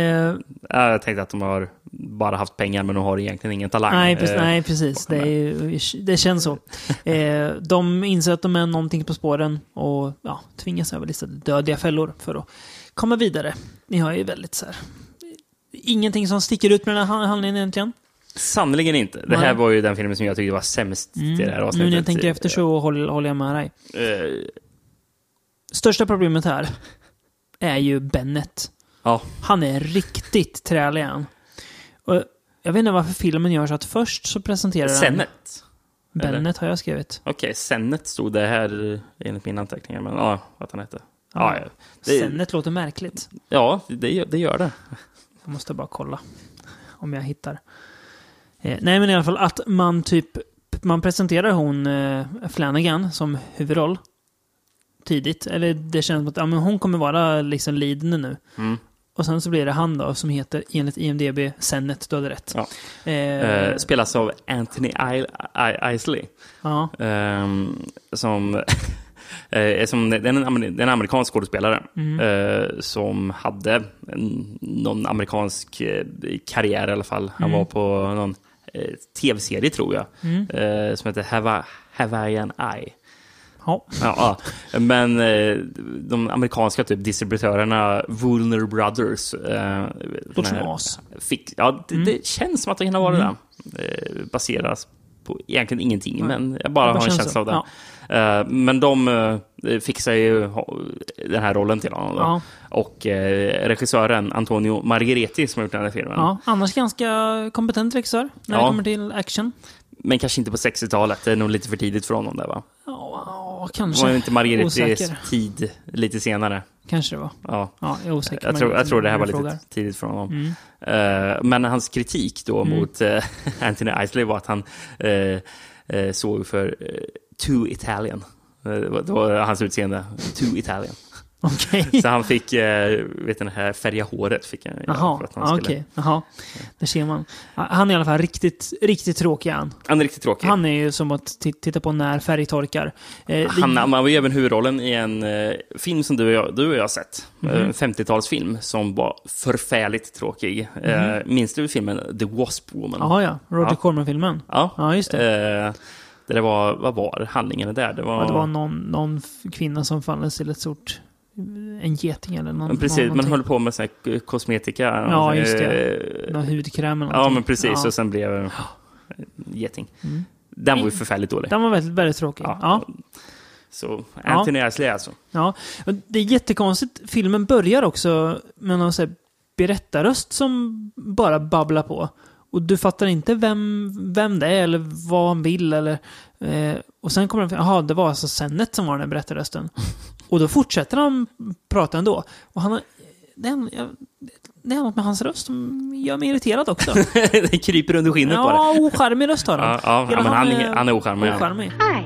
Ja, Jag tänkte att de har bara haft pengar men de har egentligen ingen talang. nej, precis, Eh, nej, precis. Det, ju- det känns så. Eh, de inser att de är någonting på spåren och ja, tvingas över lite dödliga fällor för att komma vidare. Ni har ju väldigt så här... Ingenting som sticker ut med den här handlingen egentligen. Sannerligen inte. Det Nej. här var ju den filmen som jag tyckte var sämst i det här Mm. Nu avsnittet. när jag tänker efter så håller, håller jag med dig. Eh, Största problemet här är ju Bennett. ja, Han är riktigt trälig han. Och jag vet inte varför filmen gör så att först så presenterar han... Sennet. Bennett har jag skrivit. Okej, Sennet stod det här enligt mina anteckningar, men ja, vad han hette. Ja. Det, Sennet låter märkligt. ja det, gör- det gör det. Jag måste bara kolla om jag hittar. Eh, nej, men i alla fall att man typ... Man presenterar hon eh, Flanagan som huvudroll tidigt. Eller det känns som att ja, men hon kommer vara liksom leadande nu. Mm. Och sen så blir det han då som heter enligt IMDB Sennet, du hade rätt. Ja. Eh, Eh, spelas av Anthony I- I- Isley. ja. Ehm, som, eh, är som det är en, amerikansk skådespelare Mm. eh, som hade en, någon amerikansk eh, karriär i alla fall. Han Mm. var på någon eh, tv-serie tror jag, eh, som heter Hava, Hawaiian Eye. Ja. Ja, ja. men eh, de amerikanska typ distributörerna, Woolner Brothers. Eh, Låter som. Fick, ja, det, det känns som att det kan ha varit det. Eh, baseras på egentligen ingenting, men jag bara Det bara har en känsla så. av det. Eh, men de eh, fixar ju den här rollen till honom. Ja. Och eh, regissören Antonio Margheriti som har gjort den här filmen. Ja, annars ganska kompetent regissör när Ja. det kommer till action. Men kanske inte på 60-talet, det är nog lite för tidigt för honom där va? Ja, ja, Det kanske. var inte Osäker. tid lite senare. Kanske det var. Ja. Ja, jag är osäker. Jag tror, jag tror det här var lite frågar. tidigt för honom. Mm. Eh, men hans kritik då mot eh, Anthony Isley var att han eh, såg för uh, too Italian. Det var hans utseende, too Italian. Okej. Så han fick, eh, vet det här färga håret fick han Jaha, för att han skulle... Jaha. Där ser man. Han är i alla fall riktigt, riktigt tråkig han. Han är riktigt tråkig. Han, är ju som att titta på när färg torkar. Eh, han, han var ju även huvudrollen i en eh, film som du och jag, du och jag har sett. Mhm. Eh, En 50-talsfilm som var förfärligt tråkig. Eh, minns du filmen The Wasp Woman? Jaha, ja. Roger Ja. Corman-filmen. Ja, Ja, just det. Eh, det var, vad var handlingen där? Det var, Ja, det var någon, någon kvinna som fanns till ett stort... En geting eller någon, precis, någon, man någonting. höll på med sån här kosmetika. Ja, just det. Eh, Någon hudkräm eller Ja, någonting. men precis. Ja. Och sen blev det geting. Den var ju förfärligt dålig. Den var väldigt, väldigt tråkig. Ja. Ja. Så Anthony Isley alltså. Ja, och det är jättekonstigt. Filmen börjar också med någon så här berättarröst som bara babblar på. Och du fattar inte vem, vem det är eller vad han vill eller... Eh, och sen kommer den jaha, det var alltså Sennet som var den berättarrösten. Och då fortsätter han prata ändå. Och han har... Det är, jag- det är något med hans röst som gör mig irriterad också. det kryper under skinnet på det. ja, ocharmig röst har han. Ja, ja, men han är han är ocharmig, ja. ocharmig. Hi.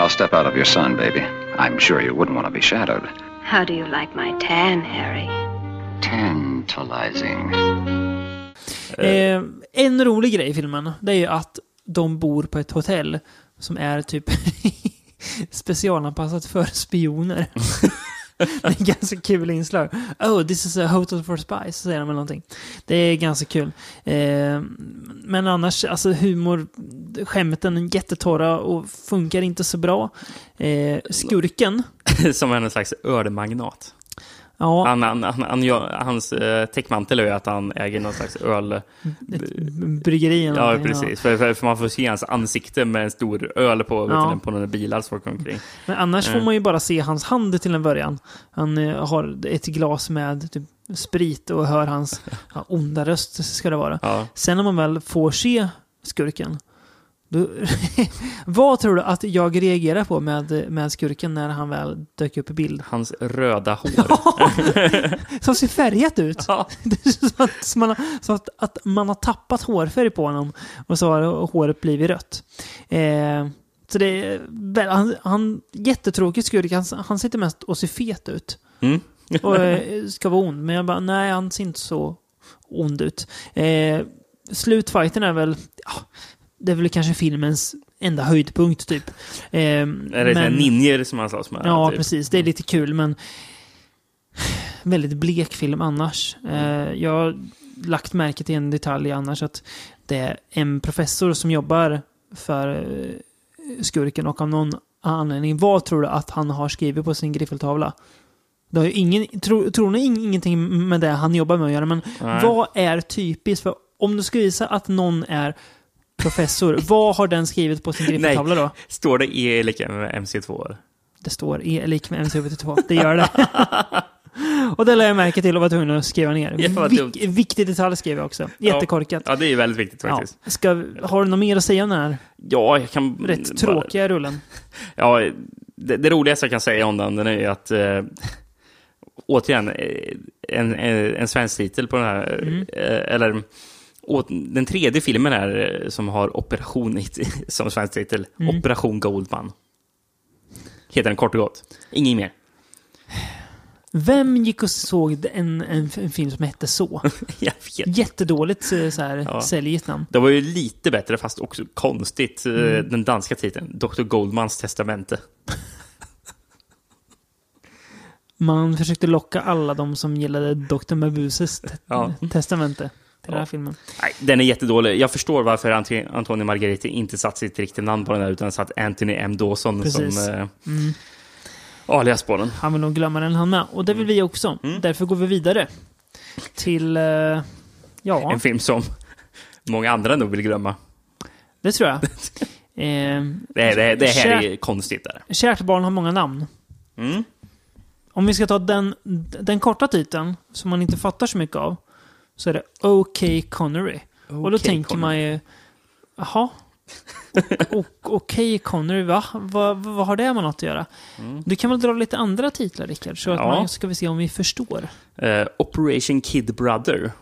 I'll step out of your sun, baby. I'm sure you wouldn't want to be shadowed. How do you like my tan, Harry? Tantalizing. Eh, en rolig grej i filmen, det är ju att de bor på ett hotell som är typ specialanpassat för spioner. det är ganska kul inslag. Oh, this is a hotel for spies, säger de eller någonting. Det är ganska kul. Eh, men annars, alltså humor, skämten är jättetorra och funkar inte så bra. Eh, skurken, Som en slags ölmagnat. Ja, Han, han, han, han, gör- hans eh, täckmantel är att han äger någon slags öl... ett bryggeri eller Ja, precis. För, för, för man får se hans ansikte med en stor öl på, Ja. du, på några bilar som åker omkring. Men annars får Mm. man ju bara se hans hand till en början. Han eh, har ett glas med typ, sprit och hör hans ja, onda röst, ska det vara. Ja. Sen när man väl får se skurken, då, vad tror du att jag reagerar på med, med skurken när han väl dök upp i bild? Hans röda hår. Som ser färgat ut. Ja. Som att, som man, har, som att, att man har tappat hårfärg på honom och så har håret blivit rött. Eh, så det är han, han jättetråkig skurk. Han, han sitter mest och ser fet ut. Mm. Och eh, ska vara ond. Men jag bara, nej han ser inte så ond ut. Eh, slutfighten är väl, ja, det är väl kanske filmens enda höjdpunkt typ. Eh, Är det men... ninjer som han slåss med? Ja, typ? precis. Det är lite kul, men väldigt blek film annars. Eh, jag har lagt märke till en detalj annars, att det är en professor som jobbar för eh, skurken och av någon anledning, vad tror du att han har skrivit på sin griffeltavla? Det har ju ingen, tro, tror ni ing- ingenting med det han jobbar med att göra, men Nej. vad är typiskt för om du ska visa att någon är professor, vad har den skrivit på sin griffeltavla då? Står det E lika med MC2? Det står E lik med MC72. Det gör det. och det lade jag märke till och var tvungen att skriva ner. Ja. Vik- viktig detalj skrev jag också. Jättekorkat. Ja, det är väldigt viktigt Ja. faktiskt. Ska, har du något mer att säga om den här Ja, jag kan... rätt bara- tråkiga rullen? Ja, det, det roligaste jag kan säga om den, den är ju att... Eh, återigen, eh, en, en, en svensk titel på den här... Mm. Eh, eller... Den tredje filmen är eh, som har Operation i- som svensk titel. Mm. Operation Goldman. Heter den kort och gott. Inget mer. Vem gick och såg en, en, en film som hette så? Jag vet. Jättedåligt eh, så här, Ja. säljigt namn. Det var ju lite bättre, fast också konstigt, eh, Mm. den danska titeln. Dr. Goldmans testamente. Man försökte locka alla de som gillade Dr. Mabuses te- Ja. testamente till den här filmen. Nej, den är jättedålig. Jag förstår varför Ant- Antonio Margheriti inte satt sitt riktiga namn på den här, utan satt Anthony M. Dawson Precis. som eh, Mm. alias på den. Han vill nog glömma den han med. Och det vill vi också. Mm. Därför går vi vidare. Till... eh, ja, En film som många andra nog vill glömma. det tror jag. eh, Det, är- det, det här är konstigt. Där. Kärt barn har många namn. Mm. Om vi ska ta den, den korta titeln, som man inte fattar så mycket av, så är det OK Connery. och då tänker Connery. man ju, jaha? O- OK Connery, va? Vad, vad har det med något att göra? Du kan väl dra lite andra titlar, Rickard, så att Mm. Ja. man ska vi se om vi förstår. Eh, Operation Kid Brother.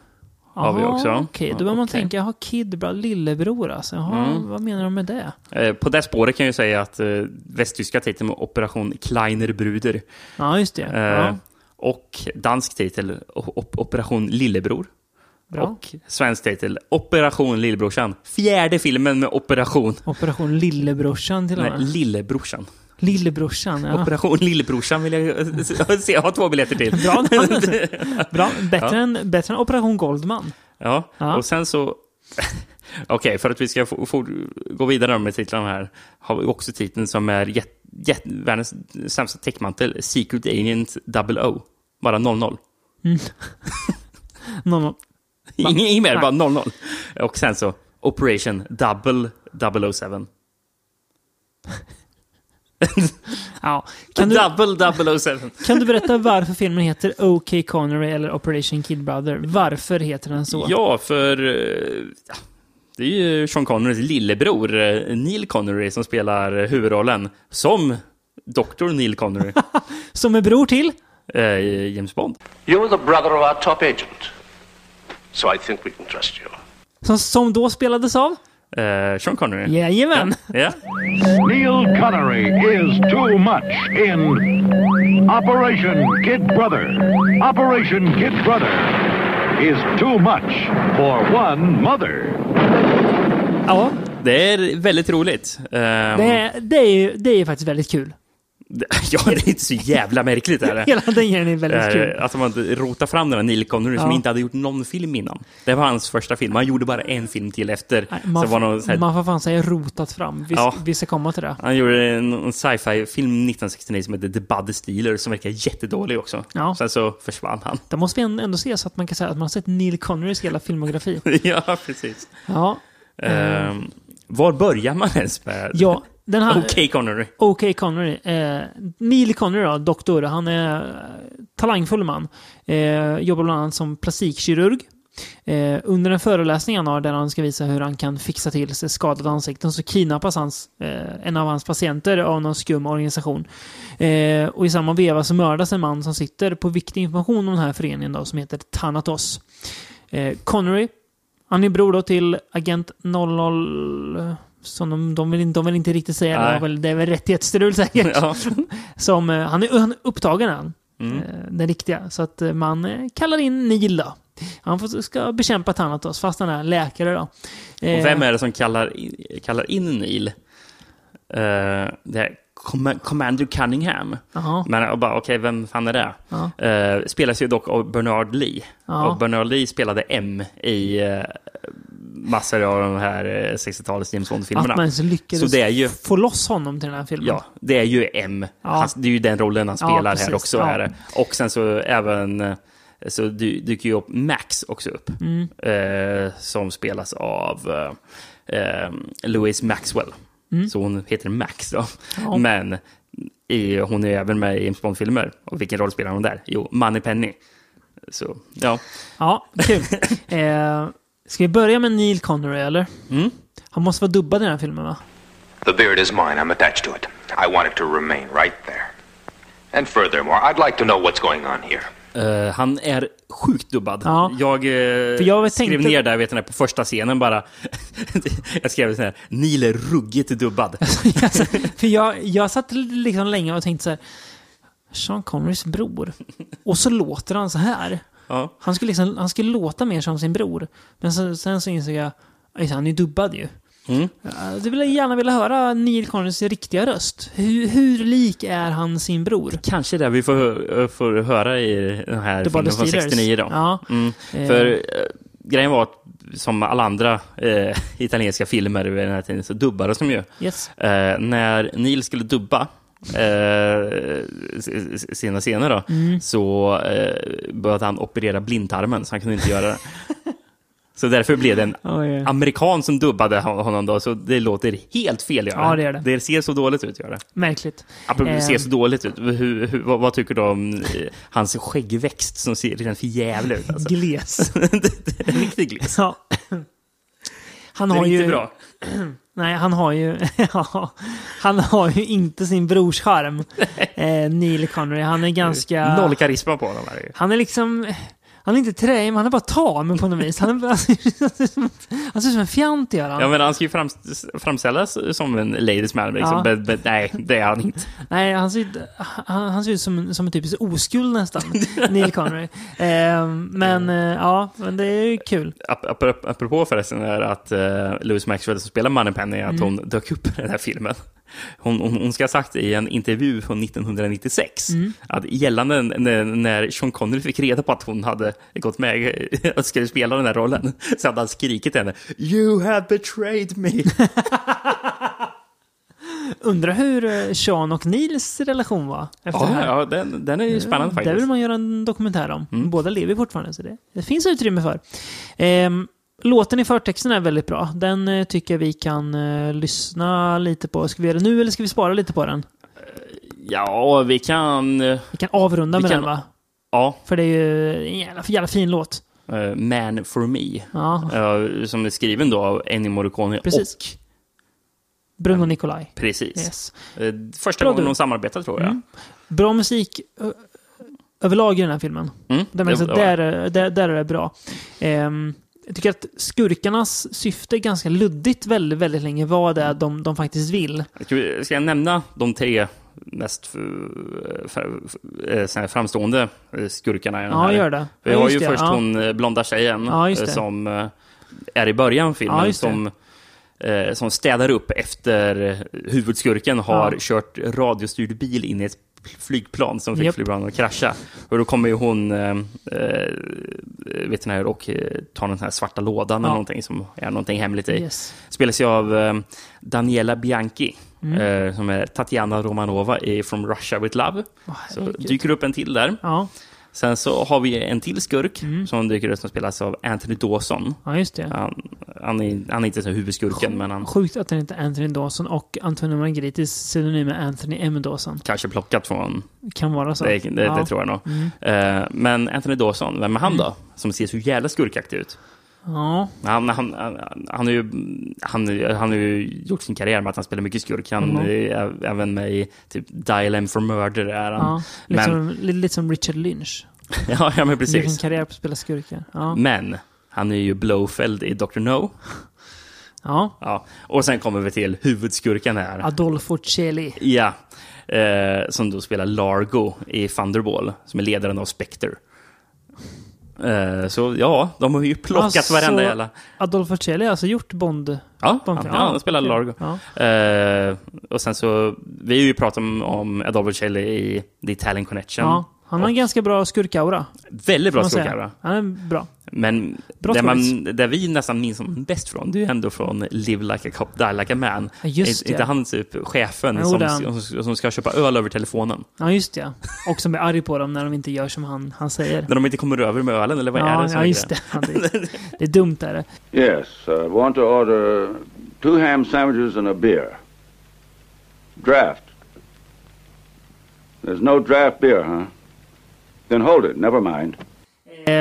Har vi Jaha, också. Okej, då Ja, börjar man okej. tänka, jaha, Kid, bra, lillebror alltså. Jaha, Mm. vad menar de med det? Eh, på det spåret kan jag ju säga att eh, västtyska titeln var Operation Kleiner Bruder. Ja, just det. Eh, Ja, Och dansk titel Operation Lillebror. Bra. Och svensk titel Operation Lillebrorsan. Fjärde filmen med Operation Operation Lillebrorsan till och Nej, med. Lillebrorsan. Lillebrorsan, ja. Operation Lillebrorsan vill jag se. Jag har två biljetter till. Bra namn. Bra. Bättre, än, bättre än Operation Goldman. Ja, Ja. och sen så... Okej, för att vi ska få, få, gå vidare med titlarna här har vi också titeln som är jät, jät, världens sämsta täckmantel, Secret Agent 00. Bara 00. Någon, Inget mer, bara 00. Och sen så Operation Double 007. ja. kan, du, Double 007. kan du berätta varför filmen heter OK Connery eller Operation Kid Brother? Varför heter den så? Ja, för... eh, ja, Det är ju Sean Connerys lillebror, eh, Neil Connery, som spelar huvudrollen som Dr. Neil Connery, Som är bror till? eh, James Bond. You're the brother of our top agent. So I think we can trust you. Som, som då spelades av? Eh, Sean Connery. Jajamän! Ja. Neil Connery is too much in Operation Kid Brother. Operation Kid Brother is too much for one mother. Ja, Det är väldigt roligt. Ehm, Det är, det, är, ju- det är faktiskt väldigt kul. ja, det är inte så jävla märkligt. Är det? Hela den grejen är väldigt Eh, kul. Att man rotar fram den här Neil Connery som Ja. inte hade gjort någon film innan. Det var hans första film. Han gjorde bara en film till efter. Nej, så Man, var någon så här, man får fan säga rotat fram. Vi, Ja. vi ska komma till det. Han gjorde en, en sci-fi-film 1969 som heter The Bud Stealer som verkar jättedålig också. Ja. Sen så försvann han. Det måste vi ändå se så att man kan säga att man har sett Neil Connerys hela filmografi. ja, precis. Ja. Ehm, var börjar man ens med? Ja, den här... Okej Connery. Okej Connery. Eh, Neil Connery då, doktor. Han är eh, talangfull man. Eh, jobbar bland annat som plastikkirurg. Eh, under en föreläsning han har där han ska visa hur han kan fixa till sig skadade ansikten så kidnappas hans, eh, en av hans patienter av någon skum organisation. Eh, och i samma veva så mördas en man som sitter på viktig information om den här föreningen då, som heter Thanatos. Eh, Connery, han är bror då till agent 00... Som de, de, vill, inte- de vill inte riktigt säga, det, Nej. väl, det är väl rättighetsstrul säkert. Ja. Som, eh, han, är, han är upptagen han. Mm. Eh, Den riktiga. Så att eh, man kallar in Neil då. Han ska bekämpa Thanatos, fast han är läkare då. Och vem är det som kallar in, kallar in Neil? Uh, det Commander Cunningham. Jaha. Men jag bara, okej, vem fan är det? Ja. Eh, spelas ju dock av Bernard Lee. Ja. Och Bernard Lee spelade M i uh, massor av de här uh, 60-talets James Att man Bond-filmerna. ens lyckades Så det är ju- få loss honom till den här filmen. Ja, det är ju M. Ja. Han, det är ju den rollen han Ja, spelar precis. här också. Ja. Är det. Och sen så även eh, så dy, dyker ju upp Max också upp. Mm. Eh, som spelas av eh, eh, Louise Maxwell. Så hon heter Max då. Mm. Ja. Men i, hon är även med i James Bond-filmer. Och vilken roll spelar hon där? Jo, Moneypenny. Så, ja. Ja, kul. eh, ska vi börja med Neil Connery, eller? Mm. Han måste vara dubbad i den här filmen, va? The beard is mine. I'm attached to it. I want it to remain right there. And furthermore, I'd like to know what's going on here. Eh, han är sjukt dubbad. Ja. Jag, eh, jag skrev tänkte- ner där, vet ni, på första scenen bara. jag skrev så här, Neil är ruggigt dubbad. För jag, jag satt liksom länge och tänkte så här. Sean Connerys bror. Och så låter han så här. ja. Han skulle, liksom, han skulle låta mer som sin bror. Men så, sen så insåg jag, "Aj, han är dubbad ju. Mm. Du vill gärna vilja höra Neil Connerys riktiga röst. Hur, hur lik är han sin bror? Kanske det vi får, får höra i den här The filmen från Stealers. 69 då. Ja. Mm. Eh. För eh, grejen var att som alla andra eh, italienska filmer vid den här tiden så dubbades de ju. Yes. Eh, när Neil skulle dubba eh, sina scener då, Mm. så eh, började han operera blindtarmen, så han kunde inte göra det. Så därför blev det en Oj. amerikan som dubbade hon- honom då, så det låter helt fel. Gör Ja, det gör det. Det ser så dåligt ut, gör det. Märkligt. Apropå Eh. ser så dåligt ut, hur, hur, vad, vad tycker du om eh, hans skäggväxt som ser rent för jävligt ut? Alltså. Gles. riktigt gles. ja. Han Det är har ju... bra. Nej, han har ju... han har ju inte sin brors charm. Eh, Neil Connery. Han är ganska... Noll karisma på honom. Här. Han är liksom... Han är inte träig, men han är bara tam på något vis. Han, är, han, ser, ut som- han ser ut som en fjant, gör han. Ja, men han ska ju fram, framställas som en ladies man, liksom. Ja. men, men nej, det är han inte. Nej, han ser, ut- han, han ser ut som, som en typisk oskuld nästan. Neil Connery. Eh, men eh, ja, men det är ju kul. Ap- ap- Apropå förresten är att uh, Louis Maxwell som spelar Moneypenny, att Mm. hon dök upp i den här filmen. Hon, hon, hon ska ha sagt i en intervju från 1996 Mm. att gällande när, när Sean Connery fick reda på att hon hade gått med och skulle spela den här rollen så hade han skrikit henne You have betrayed me! Undrar hur eh, Sean och Nils relation var efter det ja, här. ja den, den är ju spännande Det faktiskt. Mm. vill man göra en dokumentär om. Båda lever fortfarande, så det, det finns utrymme för. Ehm, låten i förtexten är väldigt bra. Den eh, tycker jag vi kan eh, lyssna lite på. Ska vi göra det nu eller ska vi spara lite på den? Ja, vi kan... eh, Vi kan avrunda Vi med kan- den va? Ja, För det är ju en jävla, jävla fin låt. eh, Man for me. Ja, Eh, som är skriven då av Ennio Morricone Precis. och... Bruno Nicolai. Precis. Yes. Eh, Första Bra gången du. de samarbetar tror jag. Mm. Bra musik överlag i den här filmen. Mm. Där, man, Det- där, är- där, där är det bra. Ehm, jag tycker att skurkarnas syfte är ganska luddigt väldigt, väldigt länge. Vad det är de, de faktiskt vill. Ska, jag nämna de tre mest eh, framstående eh, skurkarna i den Ja, här? gör det. Vi Ja, har ju det, först ja. hon eh, blonda tjejen som är i början av filmen. Som som städar upp efter huvudskurken har kört radiostyrd bil in i ett flygplan som fick Japp. flygplanet att krascha. Och då kommer ju hon, eh, eh, veterinär, och eh, tar den här svarta lådan eller Ja. någonting som är någonting hemligt i. Yes. Spelas ju av eh, Daniela Bianchi, Mm. eh, som är Tatiana Romanova i From Russia With Love. Så herregud. dyker upp en till där. Ja, Sen så har vi en till skurk Mm. som dyker upp som spelas av Anthony Dawson. ja just det. Han, han, är, han är inte så huvudskurken, men han Sjukt att det inte är Anthony Dawson och Antonio Margaritis synonym är Anthony M. Dawson. kanske plockat från... Kan vara så. Det, det, ja. Mm. det tror jag nog. Eh, men Anthony Dawson, vem är han då? Som ser så jävla skurkaktig ut. Ja, Han, han, han, han, har ju, han, han har ju gjort sin karriär med att han spelar mycket skurk. Han är ä- även med i typ Dial M for Murder. Är han. ja. Lite, Men, som, lite, som Richard Lynch. ja, ja, men Gjort en precis. karriär på att spela skurkar. Ja. Men han är ju Blowfeld i Dr. No. ja. Ja. Och sen kommer vi till huvudskurken här. Adolfo Celi. Ja. Eh, som då spelar Largo i Thunderball, som är ledaren av Spectre. Eh, så ja, de har ju plockat Alltså, varenda jävla... Adolfo Celi har alltså gjort Bond. Ja, han, Bond- ja, han spelar okej. Largo. Ja. Eh, och sen så, vi har ju pratat om, om Adolfo Celli i The Italian Connection. Ja, han har en ganska bra skurkaura. Väldigt bra skurkaura. Han är bra. Men Bra det, man, det vi nästan minns som bäst från, det är ju ändå från Live Like a Cop, Die Like a Man. Ja, just Är inte det. han typ chefen Jo, som, det är som, ska köpa öl över telefonen? Ja, just det. Och som blir arg på dem när de inte gör som han, han säger. När de inte kommer över med ölen, eller vad är Ja, det? som ja är just det. det. Det är dumt är det. Yes, uh, want to order two ham sandwiches and a beer. Draft. There's no draft beer, huh? Then hold it, never mind.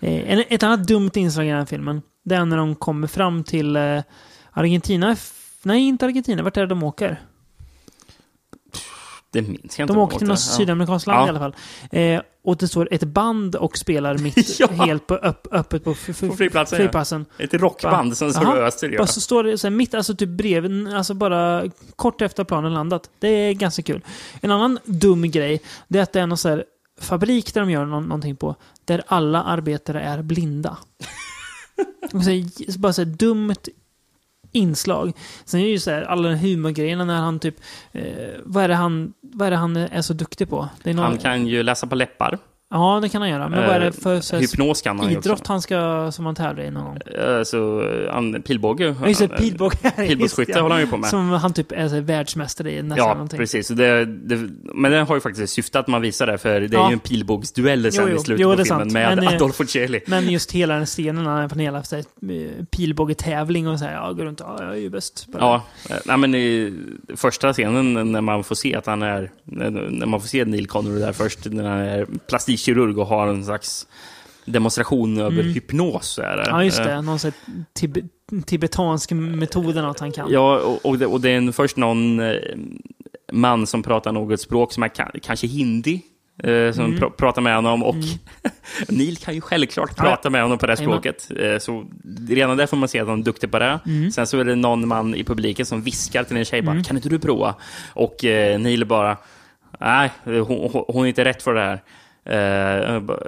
Eh, en- ett annat dumt inslag i den här filmen, det är när de kommer fram till eh, Argentina. Nej, inte Argentina. Vart är det de åker? Det minns jag inte. De åker till något Ja. sydamerikanskt land Ja. i alla fall. Eh, och det står ett band och spelar mitt Ja. helt på, upp, öppet på, På flygplatsen, ja. flygplatsen. Ett rockband som står Jaha. öster. Ja. Så står det så här, mitt, alltså typ bredvid, alltså bara kort efter planen landat. Det är ganska kul. En annan dum grej, det är att det är någon så här fabrik där de gör nå- någonting på, där alla arbetare är blinda. Och så här, så bara så här dumt inslag. Sen är det ju så här, alla humorgrejerna när han typ, eh, vad, är det han, vad är det han är så duktig på? Det är någon, Han kan ju läsa på läppar. Ja, det kan han göra. Men vad är det för så Hypnos kan han idrott också. han ska, som han tävlar i någon gång? Eh, Så, han, pilbåge. Ja, just det, pilbåge. Pilbågsskytte håller han ju på med. Som han typ är så världsmästare i nästan Ja, någonting. precis. Så Det, det, men den har ju faktiskt syfte att man visar det, för det är Ja. ju en pilbågsduell sen Jo, jo. i slutet Jo, på det är filmen med Men, eh, Adolfo Celli. Men just hela den scenen, han är på hela så här, eh, pilbågetävling och så här, ja, går runt, ja, jag är ju bäst. det. Ja, eh, nej, men i första scenen när man får se att han är, när man får se Neil Connery där först, när han är plastikkirurg och har en slags demonstration över hypnos. Så är det. Mm. Ja, just Eh, det. Någon sån tib tibetansk metod eller något han kan. Ja, och, och, det, och det är en, först någon eh, man som pratar något språk som är ka- kanske hindi. Eh, som Mm. pr pratar med honom och Neil kan ju självklart Ja. prata med honom på det språket. Eh, så redan där får man se att han är duktig på det. Mm. Sen så är det någon man i publiken som viskar till en tjej bara, kan inte du prova? Och eh, Neil bara, nej, hon, hon- hon är inte rätt för det här. Eh, bara,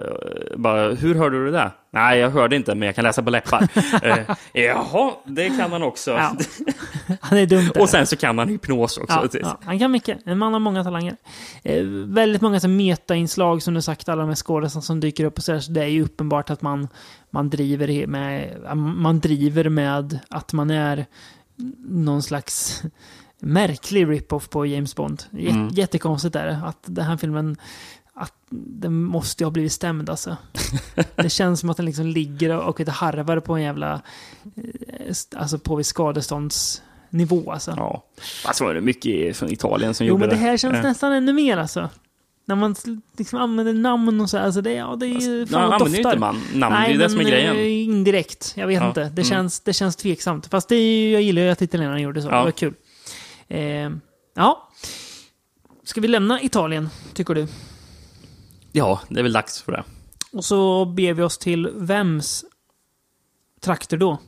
bara, hur hörde du det där? Nej, jag hörde inte, men jag kan läsa på läppar. eh, Jaha, det kan han också. Ja. Han är dumt där. Och sen så kan han hypnos också. Ja, ja, han kan mycket. En man har många talanger. Eh, väldigt många så meta-inslag som du sagt, alla de här skådespelarna som dyker upp och så, där, så det är ju uppenbart att man, man, driver med, man driver med att man är någon slags märklig rip-off på James Bond. J- Mm. Jättekonstigt är det. Att den här filmen, att den måste ju ha blivit stämd alltså. Det känns som att den liksom ligger och harvar på en jävla, eh, alltså på skadeståndsnivå alltså. Ja. Alltså var det mycket från Italien som Jo, gjorde men det här känns Eh. nästan ännu mer alltså. När man liksom använder namn och så. Alltså det, ja, det är ju Alltså, fan vad använder ju inte man, namn, det är ju det som är grejen. eh, indirekt. Jag vet Ja, inte. Det, mm. känns, det känns tveksamt. Fast det är ju, jag gillar ju att italienarna gjorde så. Ja. Det var kul. Eh, ja. Ska vi lämna Italien, tycker du? Ja, det är väl dags för det. Och så ber vi oss till vems trakter då?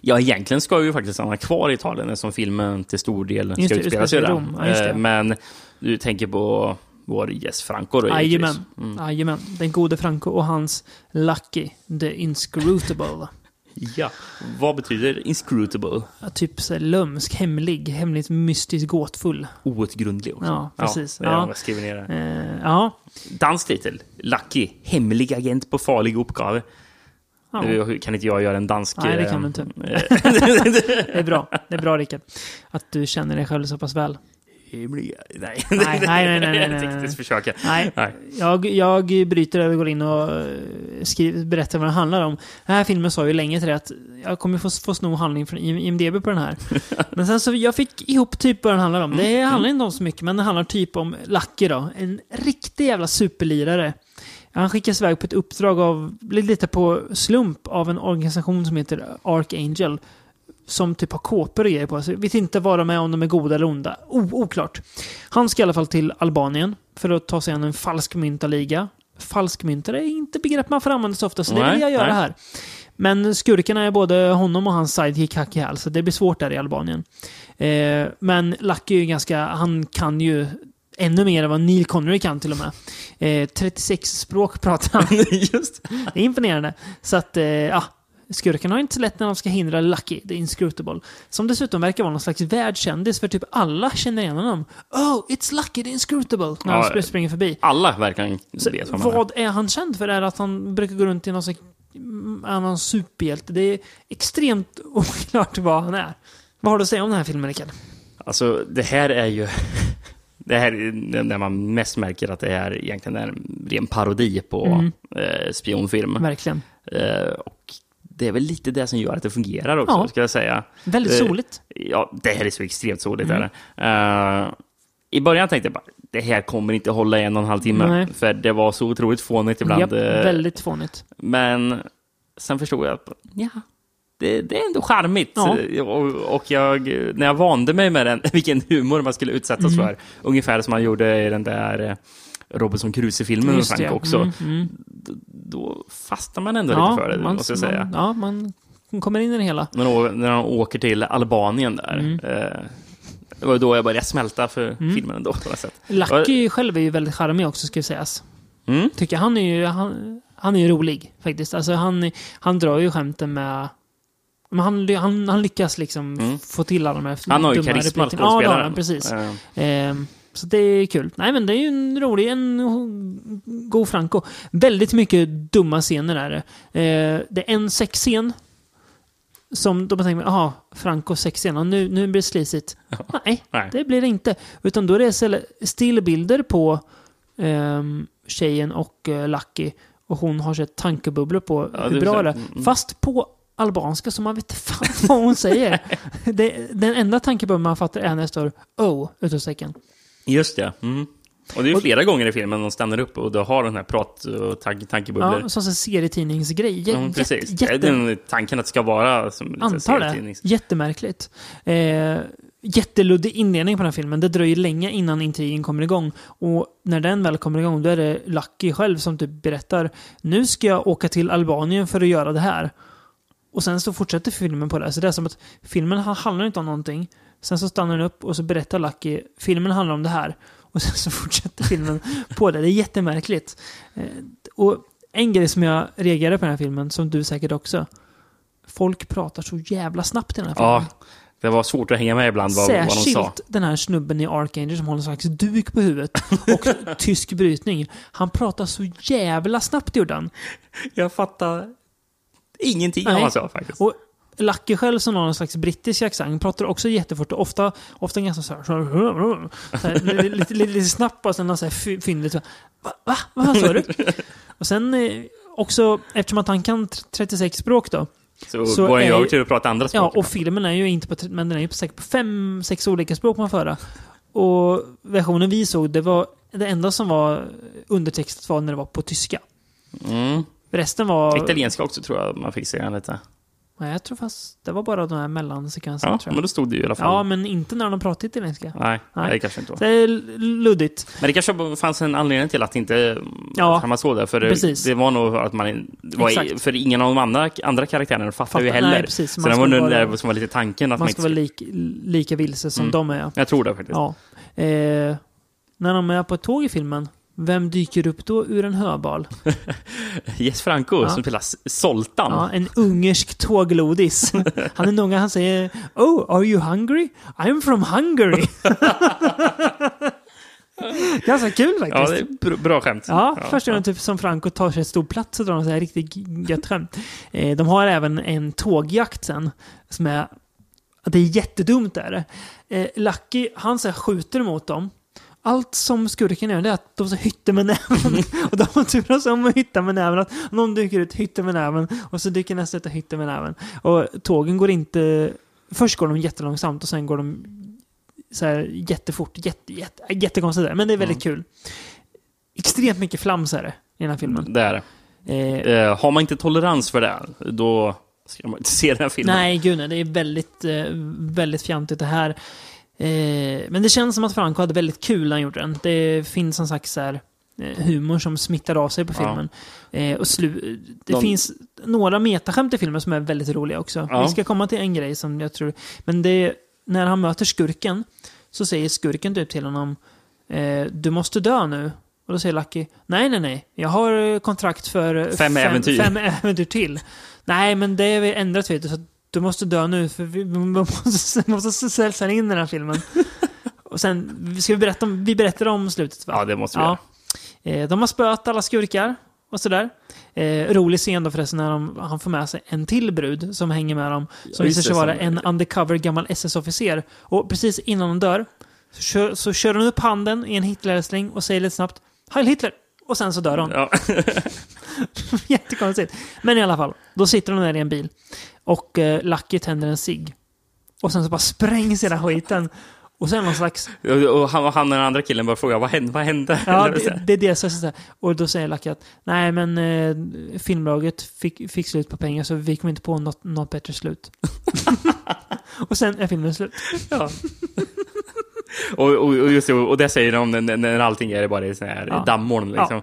Ja, egentligen ska vi ju faktiskt stanna kvar i Italien eftersom filmen till stor del ska utspela sig där. i Rom. Ja, Men du tänker på vår gäst Franco då. Jajamän. Jajamän. Den gode Franco och hans Lucky, the Inscrutable. Ja. Vad betyder inscrutable? Ja, Typ så här lömsk, hemlig, hemligt, mystiskt, gåtfull. Outgrundlig också. Ja, precis. Ja, Ja. jag skrivit ner det. Eh, ja. Dansk titel. Lucky. Hemlig agent på farlig uppgave. ja. Kan inte jag göra en dansk... Nej, det kan du inte. eh, Det är bra. Det är bra, Rickard. Att du känner dig själv så pass väl. Nej. Nej, nej, nej, nej, nej, nej. försöka. Nej, Nej. Jag, jag bryter över, går in och eh, skriver, berättar vad den handlar om. Den här filmen sa ju länge till det att jag kommer få, få sno handling från IMDB på den här. Men sen så jag fick ihop typ vad den handlar om. Det handlar inte om så mycket, men det handlar typ om Lucky då. En riktig jävla superlirare. Han skickas iväg på ett uppdrag av, lite på slump, av en organisation som heter Archangel. Som typ har kåpor och grejer på sig. Vet inte vad de är, om de är goda eller onda. O, oklart. Han ska i alla fall till Albanien för att ta sig an en falsk myntaliga. Falskmyntare är inte begrepp man får använda så ofta, så det Nej, vill jag göra nej. här. Men skurkarna är både honom och hans sidekick Haki Hal, så det blir svårt där i Albanien. Eh, men Lucky är ju ganska, han kan ju ännu mer än vad Neil Connery kan till och med. Eh, 36 språk pratar han. Just Det är imponerande. Så att, eh, ja. Skurkarna har inte så lätt när de ska hindra Lucky, the inscrutable. Som dessutom verkar vara någon slags världskändis, för typ alla känner igen honom. Oh, it's Lucky the inscrutable! När han Ja, springer förbi. Alla verkar Så, vet vad vad är han känd för? Är att han brukar gå runt i någon slags mm, är någon superhjälte? Det är extremt oklart vad han är. Vad har du att säga om den här filmen, Rickard? Alltså, det här är ju... Det här är när man mest märker att det är egentligen är en ren parodi på Mm. eh, spionfilm. Verkligen. Eh, det är väl lite det som gör att det fungerar också, Ja. ska jag säga. Väldigt Eh, soligt. Ja, det här är så extremt soligt. Mm. Är det. Eh, I början tänkte jag bara, det här kommer inte hålla en och en halv timme. Nej. För det var så otroligt fånigt ibland. Japp, eh, väldigt fånigt. Men sen förstod jag att ja, det, det är ändå charmigt. Ja. Och, och jag, när jag vande mig med den, vilken humor man skulle utsättas Mm. för, ungefär som man gjorde i den där Robinson Crusoe-filmen med Frank det. också, Mm, mm. då, då fastnar man ändå lite för det, man, måste jag säga. Man, ja, man kommer in i det hela. Men då, när de åker till Albanien där, Mm. eh, det var då jag började smälta för filmen ändå på något sätt. Lucky själv är ju väldigt charmig också, ska sägas. Mm. Tycker. Han är ju, han, han är ju rolig, faktiskt. Alltså, han, han drar ju skämten med... Men han, han, han lyckas liksom Mm. få till alla de här Han har ju dumma karisma, replikerna. Ja, skådespelaren. han, precis. Eh, Ehm, så det är kul. Nej, men det är ju en rolig, en god Franco. Väldigt mycket dumma scener är det. Eh, det är en sexscen som de tänker, jaha, Franco sexscen, och nu, nu blir det slisigt. Nej, Nej. det blir det inte. Utan då är det stillbilder på um, tjejen och uh, Lucky. Och hon har sett tankebubblor på Ja, hur bra det är. Mm. Fast på albanska, så man vet fan vad hon säger. det, den enda tankebubblan man fattar är när det står oh, utropstecken. Just det. Mm. Och det är ju Och- flera gånger i filmen de stannar upp och då har den här prat och tank, tankebubblor. Ja, som en serietidningsgrej. Jä- Ja, precis. Jätte, Den tanken att det ska vara som lite antar det. Jättemärkligt. Eh, jätteluddig inledning på den här filmen. Det dröjer länge innan intrigen kommer igång. Och när den väl kommer igång, då är det Lucky själv som typ berättar Nu ska jag åka till Albanien för att göra det här. Och sen så fortsätter filmen på det. Så det är som att filmen ha- handlar inte om någonting. Sen så stannar den upp och så berättar Lucky filmen handlar om det här. Och sen så fortsätter filmen på det. Det är jättemärkligt. Eh, och en grej som jag reagerar på den här filmen, som du säkert också. Folk pratar så jävla snabbt i den här filmen. Ja, det var svårt att hänga med ibland vad, vad de sa. Särskilt den här snubben i Archangel som håller en slags duk på huvudet och tysk brytning. Han pratar så jävla snabbt gjorde han. Jag fattar ingenting Nej. av vad han sa faktiskt. Och Lucky själv som har en slags brittisk accent pratar också jättefort och ofta, ofta ganska så här, så här, så här lite, lite, lite, snabbt och sen så här fy- fyndigt. Va? Va? Vad sa du? och sen eh, också, eftersom att han kan 36 språk då. Så, så går han över till att prata andra Ja, språk. och filmen är ju inte på, men den är ju på, säkert på fem, sex olika språk man föra. Och versionen vi såg, det var det enda som var undertextat var när det var på tyska. mm. Resten var... Italienska också tror jag man fick se lite. Nej, jag tror fast det var bara de här mellansekvenserna Ja, tror jag. men då stod det ju i alla fall. Ja, men inte när de pratade italienska. Nej, Nej. det kanske inte var. Det är luddigt. Men det kanske fanns en anledning till att inte Ja, att man såg det. För det, det var nog att man... Var för ingen av de andra, andra karaktärerna fattade ju Fattar- heller. nej, precis. Så det var nog det som var lite tanken. Att man, Man ska vara lik, lika vilse som Mm. de är. Jag tror det faktiskt. Ja. Eh, när de är på ett tåg i filmen, Vem dyker upp då ur en höbal? Jes Franco Ja. som spelar S- Zoltan. Ja, en ungersk tåglodis. Han är nog han säger Oh, are you hungry? I'm from Hungary. Ganska kul faktiskt. Ja, det är br- bra skämt. Ja, första gången typ som Franco tar sig ett stor plats så drar de så här riktigt gött skämt. Eh, de har även en tågjakt sen. Som är... Det är jättedumt är det. Eh, Lucky, han så skjuter mot dem. Allt som skurken gör det är att de så hytter med näven. och de turas om att hytta med näven. Att någon dyker ut, hytter med näven. Och så dyker nästa ut och hytter med näven. Och tågen går inte... Först går de jättelångsamt och sen går de så här jättefort. Jätte, jätte, jättekonstigt. där, Men det är väldigt kul. Extremt mycket flams är det i den här filmen. Det är det. Eh, Eh, har man inte tolerans för det, då ska man inte se den här filmen. nej, gud nej. Det är väldigt, eh, väldigt fjantigt det här. Eh, men det känns som att Franco hade väldigt kul när han gjorde den. Det finns en slags så här, eh, humor som smittar av sig på Ja. filmen. Eh, och slu- det De- finns några metaskämt i filmen som är väldigt roliga också. Ja. Vi ska komma till en grej som jag tror... Men det är, när han möter skurken så säger skurken typ till honom eh, Du måste dö nu. Och då säger Lucky Nej, nej, nej. Jag har eh, kontrakt för eh, Fem äventyr." fem äventyr till. Nej, men det är vi ändrat vet du. Så du måste dö nu för vi måste, måste sälja in den här filmen. Och sen, ska vi berätta om, vi berättar om slutet va? Ja, det måste vi göra. Eh, De har spöat alla skurkar och sådär. Eh, rolig scen då förresten när de, han får med sig en till brud som hänger med dem. Som Ja, visar sig vara en undercover gammal SS-officer. Och precis innan de dör så kör, så kör de upp handen i en Hitlerälsling och säger lite snabbt Heil Hitler! Och sen så dör de. Ja. Jättekonstigt. Men i alla fall, då sitter de där i en bil. Och eh, Lucky tänder en cigg. Och sen så bara sprängs hela skiten. Och sen någon slags Och han, han och den andra killen bara frågar vad hände? Vad hände? Ja, så det, det är det så här. Och då säger Lucky att nej, men eh, filmbolaget fick, fick slut på pengar så vi kom inte på något, något bättre slut. och sen är filmen slut. Ja. och, och, och, just, och det säger de när, när allting är bara i sån här Ja. dammoln. Liksom.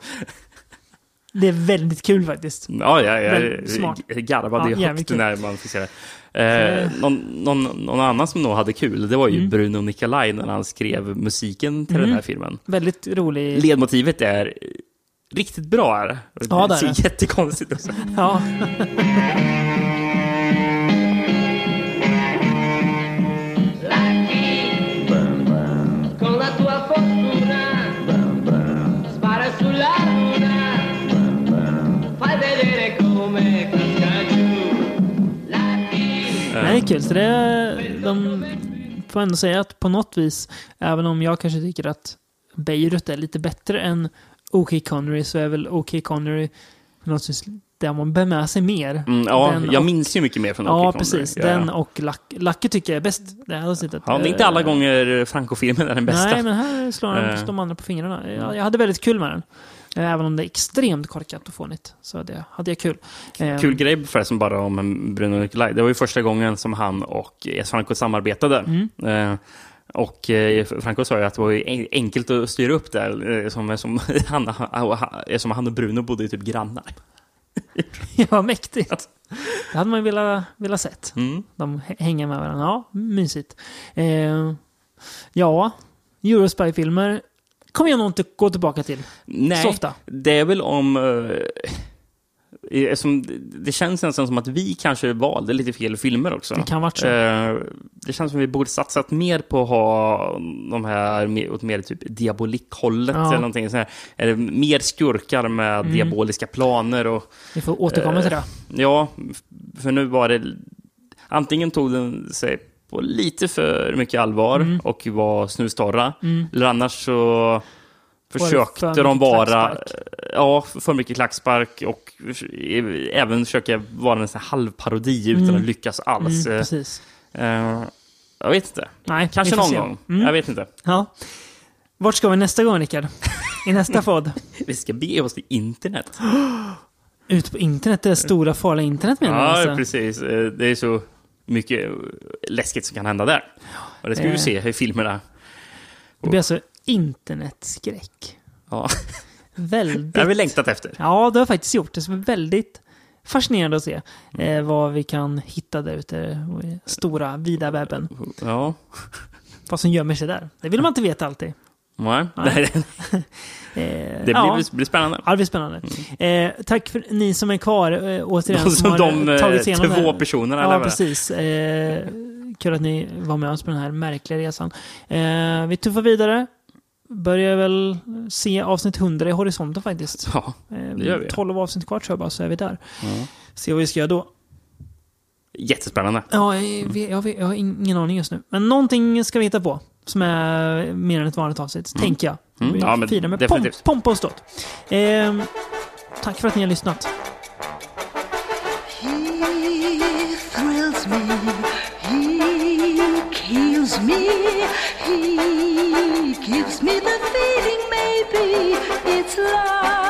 Det är väldigt kul faktiskt. Ja, ja, jag, jag garvade Ja, högt när man fick se det. Eh, någon, någon, någon annan som nog hade kul, det var ju Mm. Bruno Nicolai när han skrev musiken till Mm. den här filmen. Väldigt rolig. Ledmotivet är riktigt bra. Är det? Ja, det är det. jättekonstigt också. Ja. är kul. Så det är, de får ändå säga att på något vis, även om jag kanske tycker att Beirut är lite bättre än OK Connery, så är väl OK Connery på något vis där man bär med sig mer. Mm, ja, Den jag och- minns ju mycket mer från Ja, Kong. precis. Ja, Den ja. och Lucky. Lucky tycker jag är bäst. Det jag sett. Ja, det är inte alla gånger Franco-filmen är den bästa. Nej, men här slår de, Eh. de andra på fingrarna. Jag, jag hade väldigt kul med den. Även om det är extremt korkat och fånigt. Så det hade jag kul. Kul grej förresten bara om Bruno Nicolai. Det var ju första gången som han och S. Franco samarbetade. Mm. Eh, och eh, Franco sa ju att det var enkelt att styra upp det. eh, Som, som, han, som han och Bruno bodde ju typ grannar. Ja, mäktigt. Det hade man ju velat, velat sett. Mm. De hä- hänger med varandra. Ja, mysigt. Eh, ja, Eurospy-filmer kommer jag nog inte gå tillbaka till. Nej, Så ofta. det är väl om... Eh, som, det känns nästan som att vi kanske valde lite fel filmer också. Det kan varit så. Eh, det känns som att vi borde satsat mer på att ha de här åt mer typ diabolikhållet Ja. eller någonting sånt här. Eller mer skurkar med Mm. diaboliska planer och... Vi får återkomma till det. Ja, för nu var det... Antingen tog den sig på lite för mycket allvar Mm. och var snustorra. Mm. Eller annars så försökte för de vara... klackspark? Ja, för mycket klackspark och även försöka vara en sån halvparodi utan Mm. att lyckas alls. Mm, precis. eh, jag vet inte. Nej, Kanske någon se. gång. Mm. Jag vet inte. Ja. Vart ska vi nästa gång, Rickard? I nästa podd? Vi ska bege oss till internet. Ut på internet, det stora farliga internet menar du Ja, alltså? precis. Eh, Det är så mycket läskigt som kan hända där. Och det ska vi Eh. se i filmerna. Det blir alltså internetskräck. Ja. Väldigt. Det har vi längtat efter. Ja, det har jag faktiskt gjort. Det är väldigt fascinerande att se Mm. eh, vad vi kan hitta där ute i stora, vida webben. Ja. Vad som gömmer sig där. Det vill man inte veta alltid. Nej. Nej. Eh, Det ja. blir, blir spännande. Ja, det blir spännande. Eh, tack för ni som är kvar eh, återigen. De, som har de eh, eh, tagit sig igenom det två här. personerna. Ja, precis. Eh, kul att ni var med oss på den här märkliga resan. Eh, vi tuffar vidare. Börjar väl se avsnitt 100 i horisonten faktiskt. Ja, det gör vi. 12 avsnitt kvar tror jag bara, så är vi där. Ja. Se vad vi ska göra då. Jättespännande. Ja, jag, jag, jag har ingen aning just nu. Men någonting ska vi hitta på. Som är mer än ett vanligt avsnitt, tänker jag. Mm, ja, men firar med pomp, definitivt. pompa och ståt. Eh, tack för att ni har lyssnat. He thrills me, he kills me, he gives me the feeling maybe it's love.